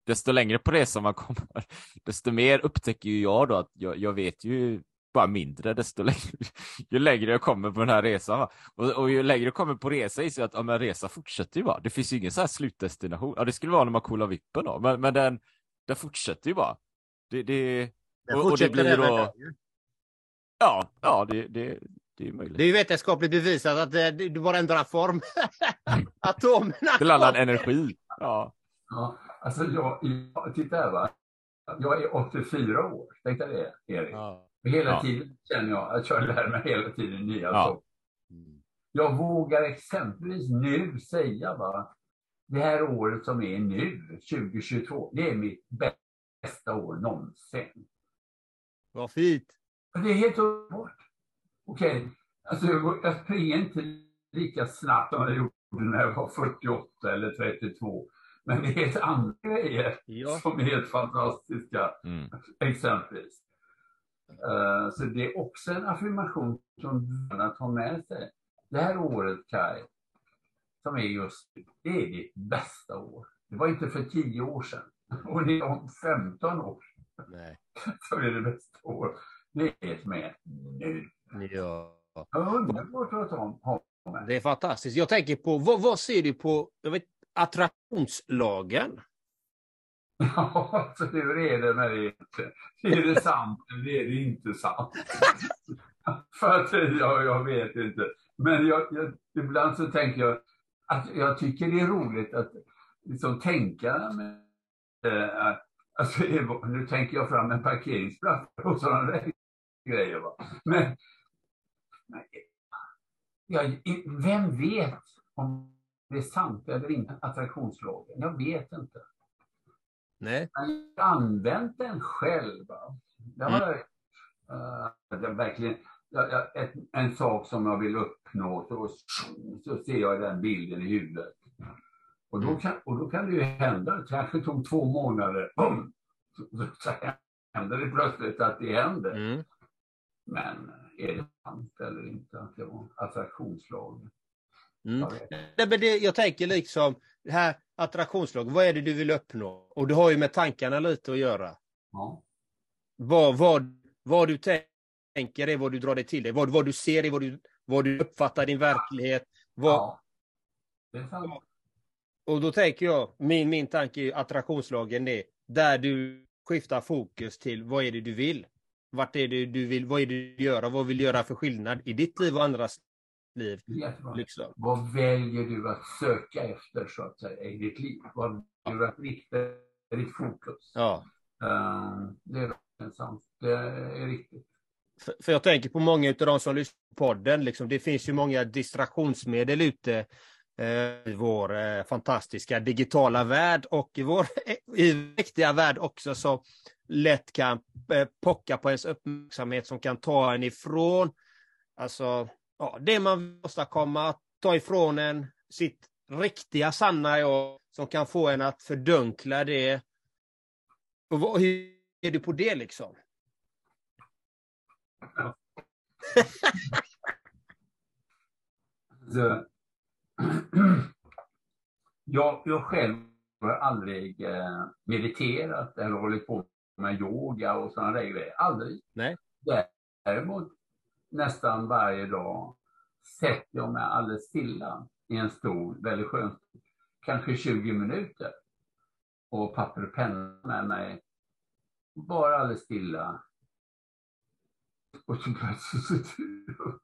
desto längre på resan man kommer, desto mer upptäcker ju jag då att jag, jag vet ju bara mindre desto längre, ju längre jag kommer på den här resan. Va? Och, och ju längre jag kommer på resa inser jag att ja, men resa fortsätter ju bara. Det finns ju ingen så här slutdestination. Ja, det skulle vara när man coolar vippen då, men, men den, den fortsätter ju bara. Det, det, och, och det blir då, ja, ja, det, det, det är möjligt. Det är ju vetenskapligt bevisat att eh, det- du bara ändrar form. Atomerna Till annan energi. Ja. Ja, alltså jag, jag, titta här va. Jag är 84 år. Tänk dig det, Erik. Ja. Hela Ja. tiden känner jag att jag lär mig hela tiden nya Ja. saker. Jag vågar exempelvis nu säga va, det här året som är nu, 2022, det är mitt bästa år någonsin. Vad fint. Det är helt underbart. Okej, alltså jag, går- jag springer inte lika snabbt som jag gjorde när jag var 48 eller 32. Men det är helt andra grejer Ja. som är helt fantastiska, Mm. exempelvis. Eh, så det är också en affirmation som man tar med sig. Det här året, Kai, som är just det är ditt bästa år. Det var inte för 10 år sedan. Och det är om 15 år Nej. så är det bästa år. Det är som är nu. Ja. Underbart att ha med. Det är fantastiskt. Jag tänker på, vad, vad ser du på jag vet, attraktionslagen? Ja, så hur är det med det? Är det sant eller är det inte sant? För att jag, jag vet inte. Men jag, jag, ibland så tänker jag att jag tycker det är roligt att liksom tänka med, eh, alltså, nu tänker jag fram en parkeringsplats och sådana där grejer. Va? Men, men ja, vem vet om det är sant eller inte, attraktionslagen? Jag vet inte. Nej. Jag har använt den själv. Det har jag, uh, det är verkligen, jag, jag, ett, en sak som jag vill uppnå, så, så ser jag den bilden i huvudet. Och då kan, och då kan det ju hända, det kanske tog två månader, boom, så, så, händer det plötsligt att det händer. Mm. Men är det sant eller inte att det var attraktionslagen? Mm. Jag. Nej, men det, jag tänker liksom, det här attraktionslag, vad är det du vill uppnå? Och det har ju med tankarna lite att göra. Ja. Vad, vad, vad du tänker är vad du drar dig till dig. Vad, vad du ser är vad du, vad du uppfattar din verklighet. Vad, ja. Det. Och då tänker jag, min, min tanke är attraktionslagen är där du skiftar fokus till vad är det du vill? Vart är det du vill, vad är det du vill göra? Vad vill du göra för skillnad i ditt liv och andras liv? Liksom. Vad väljer du att söka efter så att säga i ditt liv? Vad väljer du att rikta ditt fokus? Ja. Eh, det är sant. Det är riktigt. För, för jag tänker på många av de som lyssnar på podden, liksom, det finns ju många distraktionsmedel ute eh, i vår eh, fantastiska digitala värld och i vår i riktiga värld också som lätt kan pocka på ens uppmärksamhet som kan ta en ifrån alltså, ja, det man vill åstadkomma, ta ifrån en sitt riktiga sanna jag som kan få en att fördunkla det. Och vad, hur är du på det liksom? Så, jag, jag själv har aldrig eh, mediterat eller hållit på med yoga och sådana där grejer. Aldrig. Nej. Däremot nästan varje dag sätter jag mig alldeles stilla i en stol, väldigt skön kanske 20 minuter. Och papper och penna med mig. Bara alldeles stilla. Och så plötsligt så,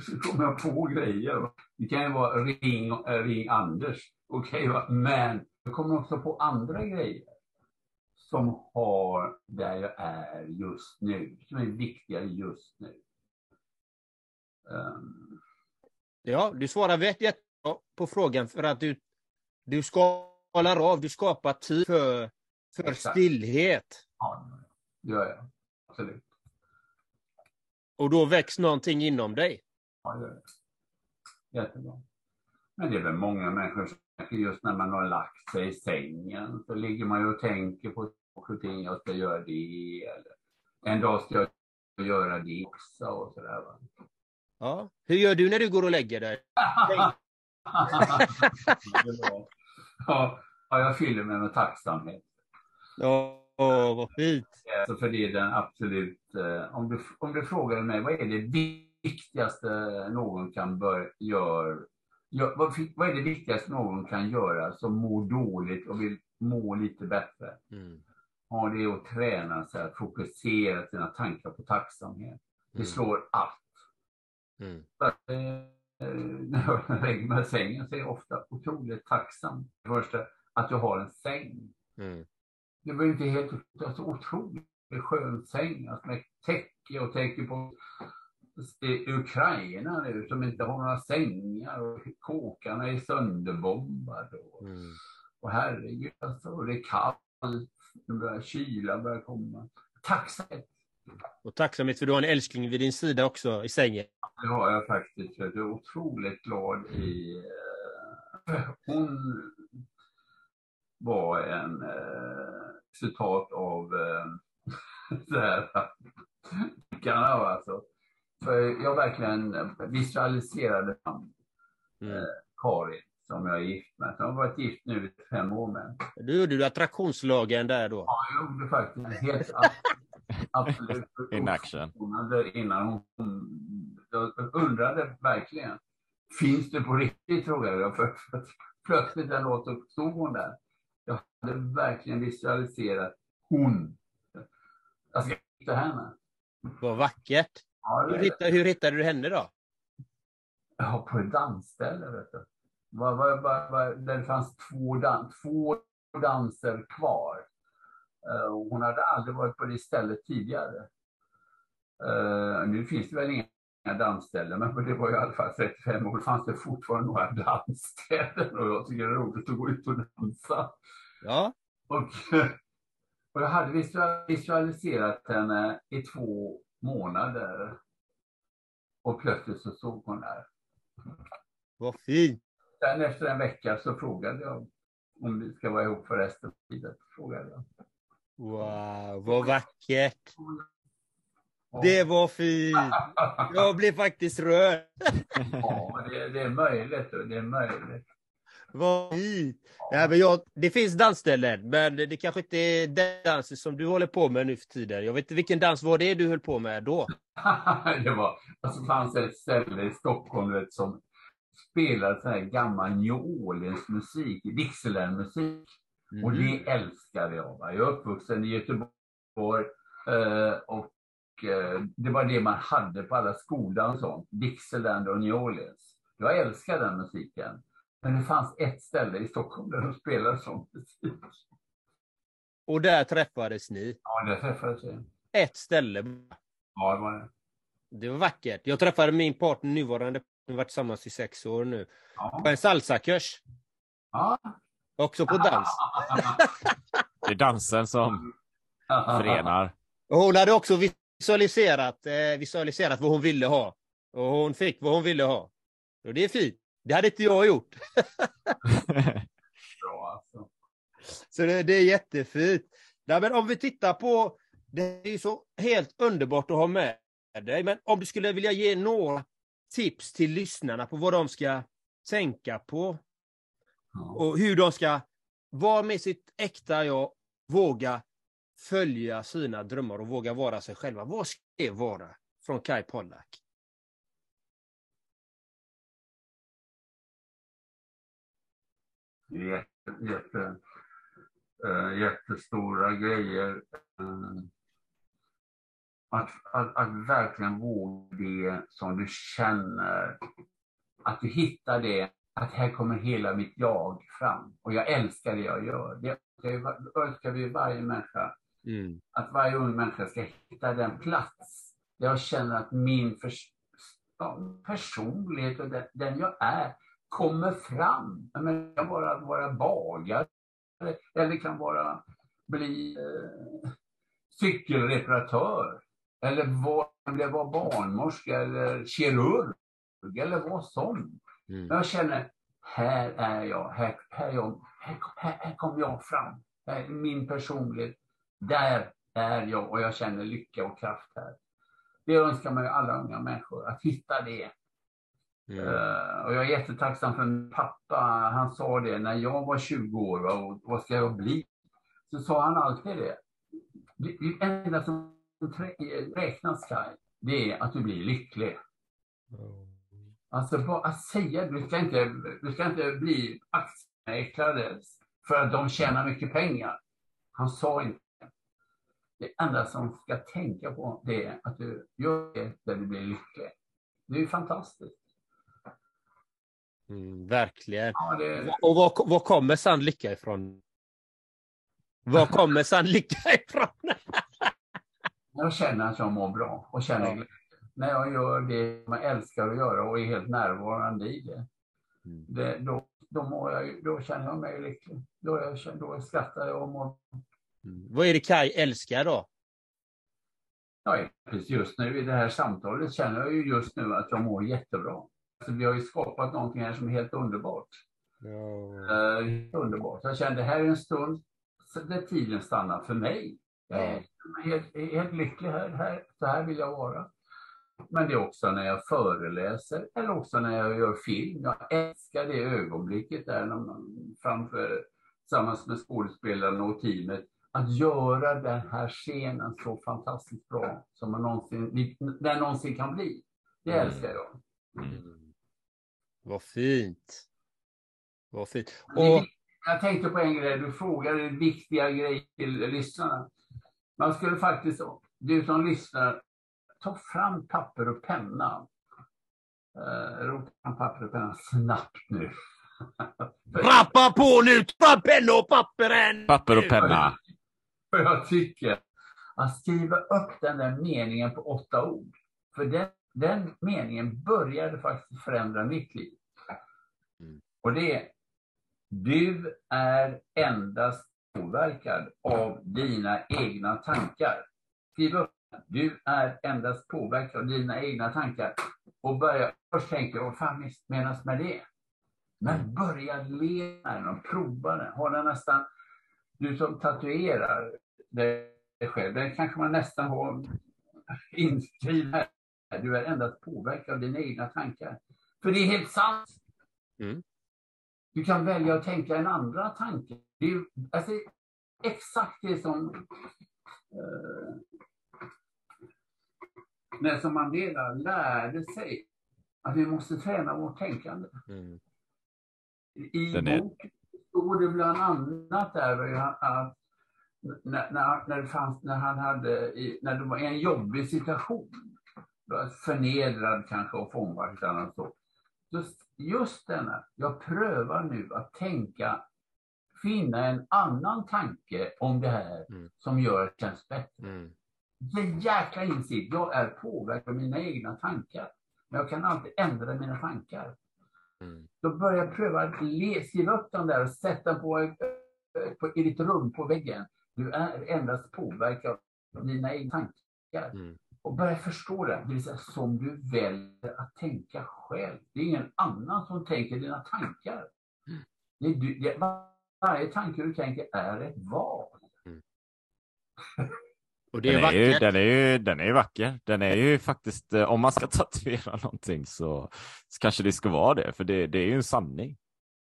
så kommer jag på grejer. Det kan ju vara ring, eh, ring Anders. Okej, okay, men jag kommer också på andra grejer. Som har där jag är just nu. Som är viktiga just nu. Um, Ja, du svarar jättebra på frågan för att du, du skalar av, du skapar tid för, för Exakt. stillhet. ja, det gör jag. Absolut. Och då väcks någonting inom dig. Ja, det gör jag. Jättebra. Men det är väl många människor som just när man har lagt sig i sängen så ligger man ju och tänker på saker och ting. Jag ska göra det eller en dag ska jag göra det också och sådär. Ja. Hur gör du när du går och lägger dig? ja, jag fyller mig med tacksamhet. Ja, vad fint. Alltså för det är den absolut, eh, om, du, om du frågar mig vad är det viktigaste någon kan börja göra vad, vad är det viktigaste någon kan göra som mår dåligt och vill må lite bättre? Mm. Ja, det är att träna sig att fokusera sina tankar på tacksamhet. Det mm. slår allt. Mm. När jag lägger mig i sängen så är jag ofta otroligt tacksam. Först att jag har en säng. Mm. Det var inte helt alltså, otroligt skön säng. Alltså med täcke och täcke på Ukraina nu som inte har några sängar och kåkarna är sönderbombade. Och, mm. och herregud alltså, det är kallt. Börjar, kyla börjar komma. Tacksamhet. Och tacksamhet för du har en älskling vid din sida också i sängen. Det har jag faktiskt. Jag är otroligt glad i... Eh, hon var en eh, citat av eh, det här. alltså. För jag verkligen visualiserade fram mm. eh, Karin som jag är gift med. Jag har varit gift nu i fem år med. Du gjorde du attraktionslagen där då? Ja, jag gjorde faktiskt helt absolut. In action. Innan hon, jag undrade verkligen. Finns det på riktigt? frågade jag. För, för plötsligt en låt stod hon där. Jag hade verkligen visualiserat hon. Jag ska hitta henne. Vad vackert. Ja, hur, hittade, hur hittade du henne då? Ja, på ett dansställe. Vet du. Var, var, var, var, där det fanns två, dan två danser kvar. Uh, hon hade aldrig varit på det stället tidigare. Uh, nu finns det väl inga dansställen, men det var i alla fall 35 år fanns det fortfarande några dansställen och jag tycker det är roligt att gå ut och dansa. Ja. Och, och jag hade visualiserat henne i två månader. Och plötsligt så såg hon där. Vad fint! Sen efter en vecka så frågade jag om vi ska vara ihop för resten av livet. Frågade jag. Wow, vad vackert! Det var fint! Jag blev faktiskt rörd. ja, det, det, är möjligt. Det är möjligt. Vad fint! Ja, men jag, det finns dansställen, men det kanske inte är den dansen som du håller på med nu för tiden. Jag vet inte vilken dans var det du höll på med då? det var, alltså fanns ett ställe i Stockholm vet, som spelade sån här gammal New Orleans musik, Dixieland-musik. Mm. Och det älskade jag. Va? Jag är uppvuxen i Göteborg eh, och eh, det var det man hade på alla skolor och sånt. Dixieland och New Orleans. Jag älskar den musiken. Men det fanns ett ställe i Stockholm där de spelade sån musik. Och där träffades ni? Ja, där träffades vi. Ett ställe? Ja, det var det. Det var vackert. Jag träffade min partner, nuvarande vi har varit tillsammans i sex år nu. Ja. På en salsakurs. Ja. Också på dans. det är dansen som förenar. Och hon hade också visualiserat, eh, visualiserat vad hon ville ha. Och hon fick vad hon ville ha. Och det är fint. Det hade inte jag gjort. Bra alltså. Så det, det är jättefint. Nej, men om vi tittar på, det är så helt underbart att ha med dig, men om du skulle vilja ge några tips till lyssnarna på vad de ska tänka på och hur de ska vara med sitt äkta jag, våga följa sina drömmar och våga vara sig själva. Vad ska det vara från Kai Pollak? Jätte, jätte, äh, jättestora grejer. Äh, att, att, att verkligen våga det som du känner. Att du hittar det, att här kommer hela mitt jag fram. Och jag älskar det jag gör. Det önskar vi varje människa. Mm. Att varje ung människa ska hitta den plats där jag känner att min pers personlighet och den, den jag är kommer fram. Jag kan vara, vara bagare eller kan vara bli eh, cykelreparatör eller vad, om det var barnmorska eller kirurg eller vad som. Mm. Jag känner, här är jag, här, här, är jag, här, här, här kommer jag fram. Här är min personlighet. Där är jag och jag känner lycka och kraft här. Det önskar man ju alla unga människor, att hitta det. Mm. Uh, och jag är jättetacksam för min pappa. Han sa det när jag var 20 år. Va, och vad ska jag bli? Så sa han alltid det. Det, det enda som räknas, Kaj, det är att du blir lycklig. Alltså bara att säga, du ska inte, du ska inte bli aktiemäklare för att de tjänar mycket pengar. Han sa inte det enda som ska tänka på det är att du gör det där du blir lycklig. Det är ju fantastiskt. Mm, verkligen. Ja, det... Och var, var kommer sann lycka ifrån? Var kommer sann lycka ifrån? jag känner att jag mår bra och känner ja. När jag gör det jag älskar att göra och är helt närvarande i det. Mm. det då, då, mår jag, då känner jag mig lycklig. Då, jag, då skrattar jag och mår Mm. Vad är det Kai älskar då? Ja, just nu i det här samtalet känner jag ju just nu att jag mår jättebra. Alltså, vi har ju skapat någonting här som är helt underbart. Ja. Uh, underbart. Jag känner det här är en stund där tiden stannar för mig. Jag är helt, helt lycklig här, här. Så här vill jag vara. Men det är också när jag föreläser eller också när jag gör film. Jag älskar det ögonblicket där framför tillsammans med skådespelarna och teamet att göra den här scenen så fantastiskt bra som man någonsin, den någonsin kan bli. Det mm. älskar jag. Mm. Vad fint. Vad fint. Och... Jag tänkte på en grej, du frågade viktiga grejer till lyssnarna. Man skulle faktiskt, du som lyssnar, ta fram papper och penna. Uh, rota fram papper och penna snabbt nu. Rappa på nu! Ta penna och papper än! Papper och penna. För jag tycker att skriva upp den där meningen på åtta ord. För den, den meningen började faktiskt förändra mitt liv. Mm. Och det är, du är endast påverkad av dina egna tankar. Skriv upp du är endast påverkad av dina egna tankar. Och börja först tänka, vad fan menas med det? Men mm. börja leva den och prova den. Ha den nästan du som tatuerar dig själv, den kanske man nästan har inskriven här. Du är endast påverkad av dina egna tankar. För det är helt sant. Mm. Du kan välja att tänka en andra tanke. Det är alltså, exakt det som uh, Nelson Mandela lärde sig. Att vi måste träna vårt tänkande. Mm. I är... boken står det bland annat där att när, när, när, det fanns, när han hade, när det var en jobbig situation, förnedrad kanske och fångad och så. Just, just denna, jag prövar nu att tänka, finna en annan tanke om det här mm. som gör att det känns bättre. Mm. Det är jäkla insikt, jag är påverkad av mina egna tankar. Men jag kan alltid ändra mina tankar. Mm. Då börjar jag pröva att skriva upp dem där och sätta på, på, i ditt rum på väggen. Du är endast påverkad av dina egna tankar. Mm. Och börja förstå det, det vill säga som du väljer att tänka själv. Det är ingen annan som tänker dina tankar. Mm. Det är du, det, varje tanke du tänker är ett val. Och det är den, är ju, den, är ju, den är ju vacker. Den är ju faktiskt, eh, om man ska tatuera någonting så, så kanske det ska vara det, för det, det är ju en sanning.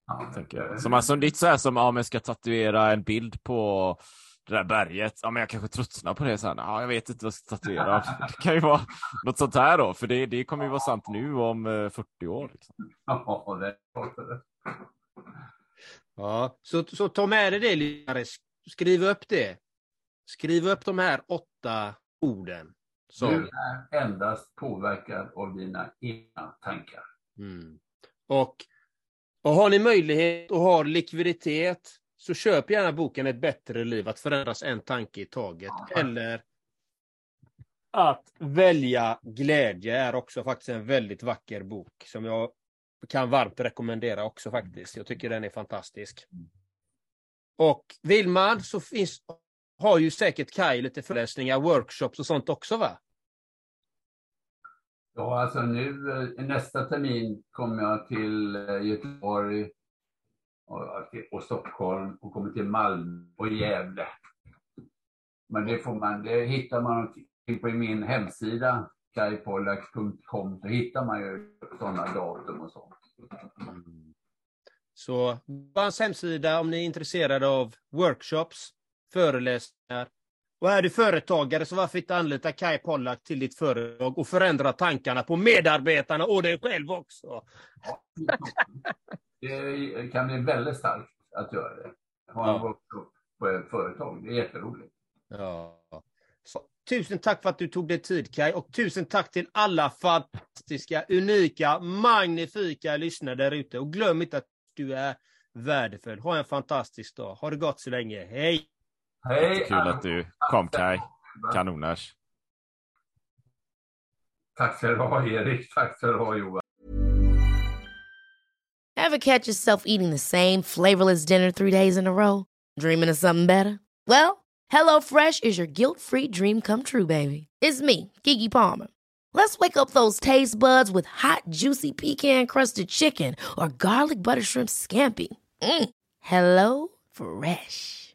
Ja, tänker jag. Som alltså, lite så här som om ja, jag ska tatuera en bild på det där berget. Ja, men jag kanske tröttnar på det sen. Ja, jag vet inte vad jag ska tatuera. Det kan ju vara något sånt här då, för det, det kommer ju vara sant nu om 40 eh, år. Liksom. Ja, det det. Ja, så, så ta med dig det, Linares. Skriv upp det. Skriv upp de här åtta orden. Som... Du är endast påverkad av dina egna tankar. Mm. Och, och har ni möjlighet och har likviditet så köp gärna boken Ett bättre liv, att förändras en tanke i taget. Eller att välja glädje är också faktiskt en väldigt vacker bok som jag kan varmt rekommendera också faktiskt. Jag tycker den är fantastisk. Och vill man så finns, har ju säkert Kaj lite föreläsningar, workshops och sånt också va? Ja, alltså nu eh, nästa termin kommer jag till eh, Göteborg och, och Stockholm och kommer till Malmö och Gävle. Men det får man, det hittar man på min hemsida kajpollak.com så hittar man ju sådana datum och sånt. Så hans hemsida om ni är intresserade av workshops, föreläsningar. Och är du företagare så varför inte anlita Kai Pollak till ditt företag och förändra tankarna på medarbetarna och dig själv också. det kan bli väldigt starkt att göra det. Ha en workshop på ett företag, det är jätteroligt. Ja. Så, tusen tack för att du tog dig tid Kai och tusen tack till alla fantastiska, unika, magnifika lyssnare där ute. Och glöm inte att du är värdefull. Ha en fantastisk dag. Ha det gott så länge. Hej! Hej! Kul att du kom Kai. Kanoners. Tack ska du ha Erik. Tack ska du ha Johan. Have catch yourself eating the same flavorless dinner three days in a row? Dreaming of something better? Well, hello fresh is your guilt free dream come true baby. It's me, Gigi Palmer. Let's wake up those taste buds with hot, juicy pecan crusted chicken or garlic butter shrimp scampi. Mm. Hello Fresh.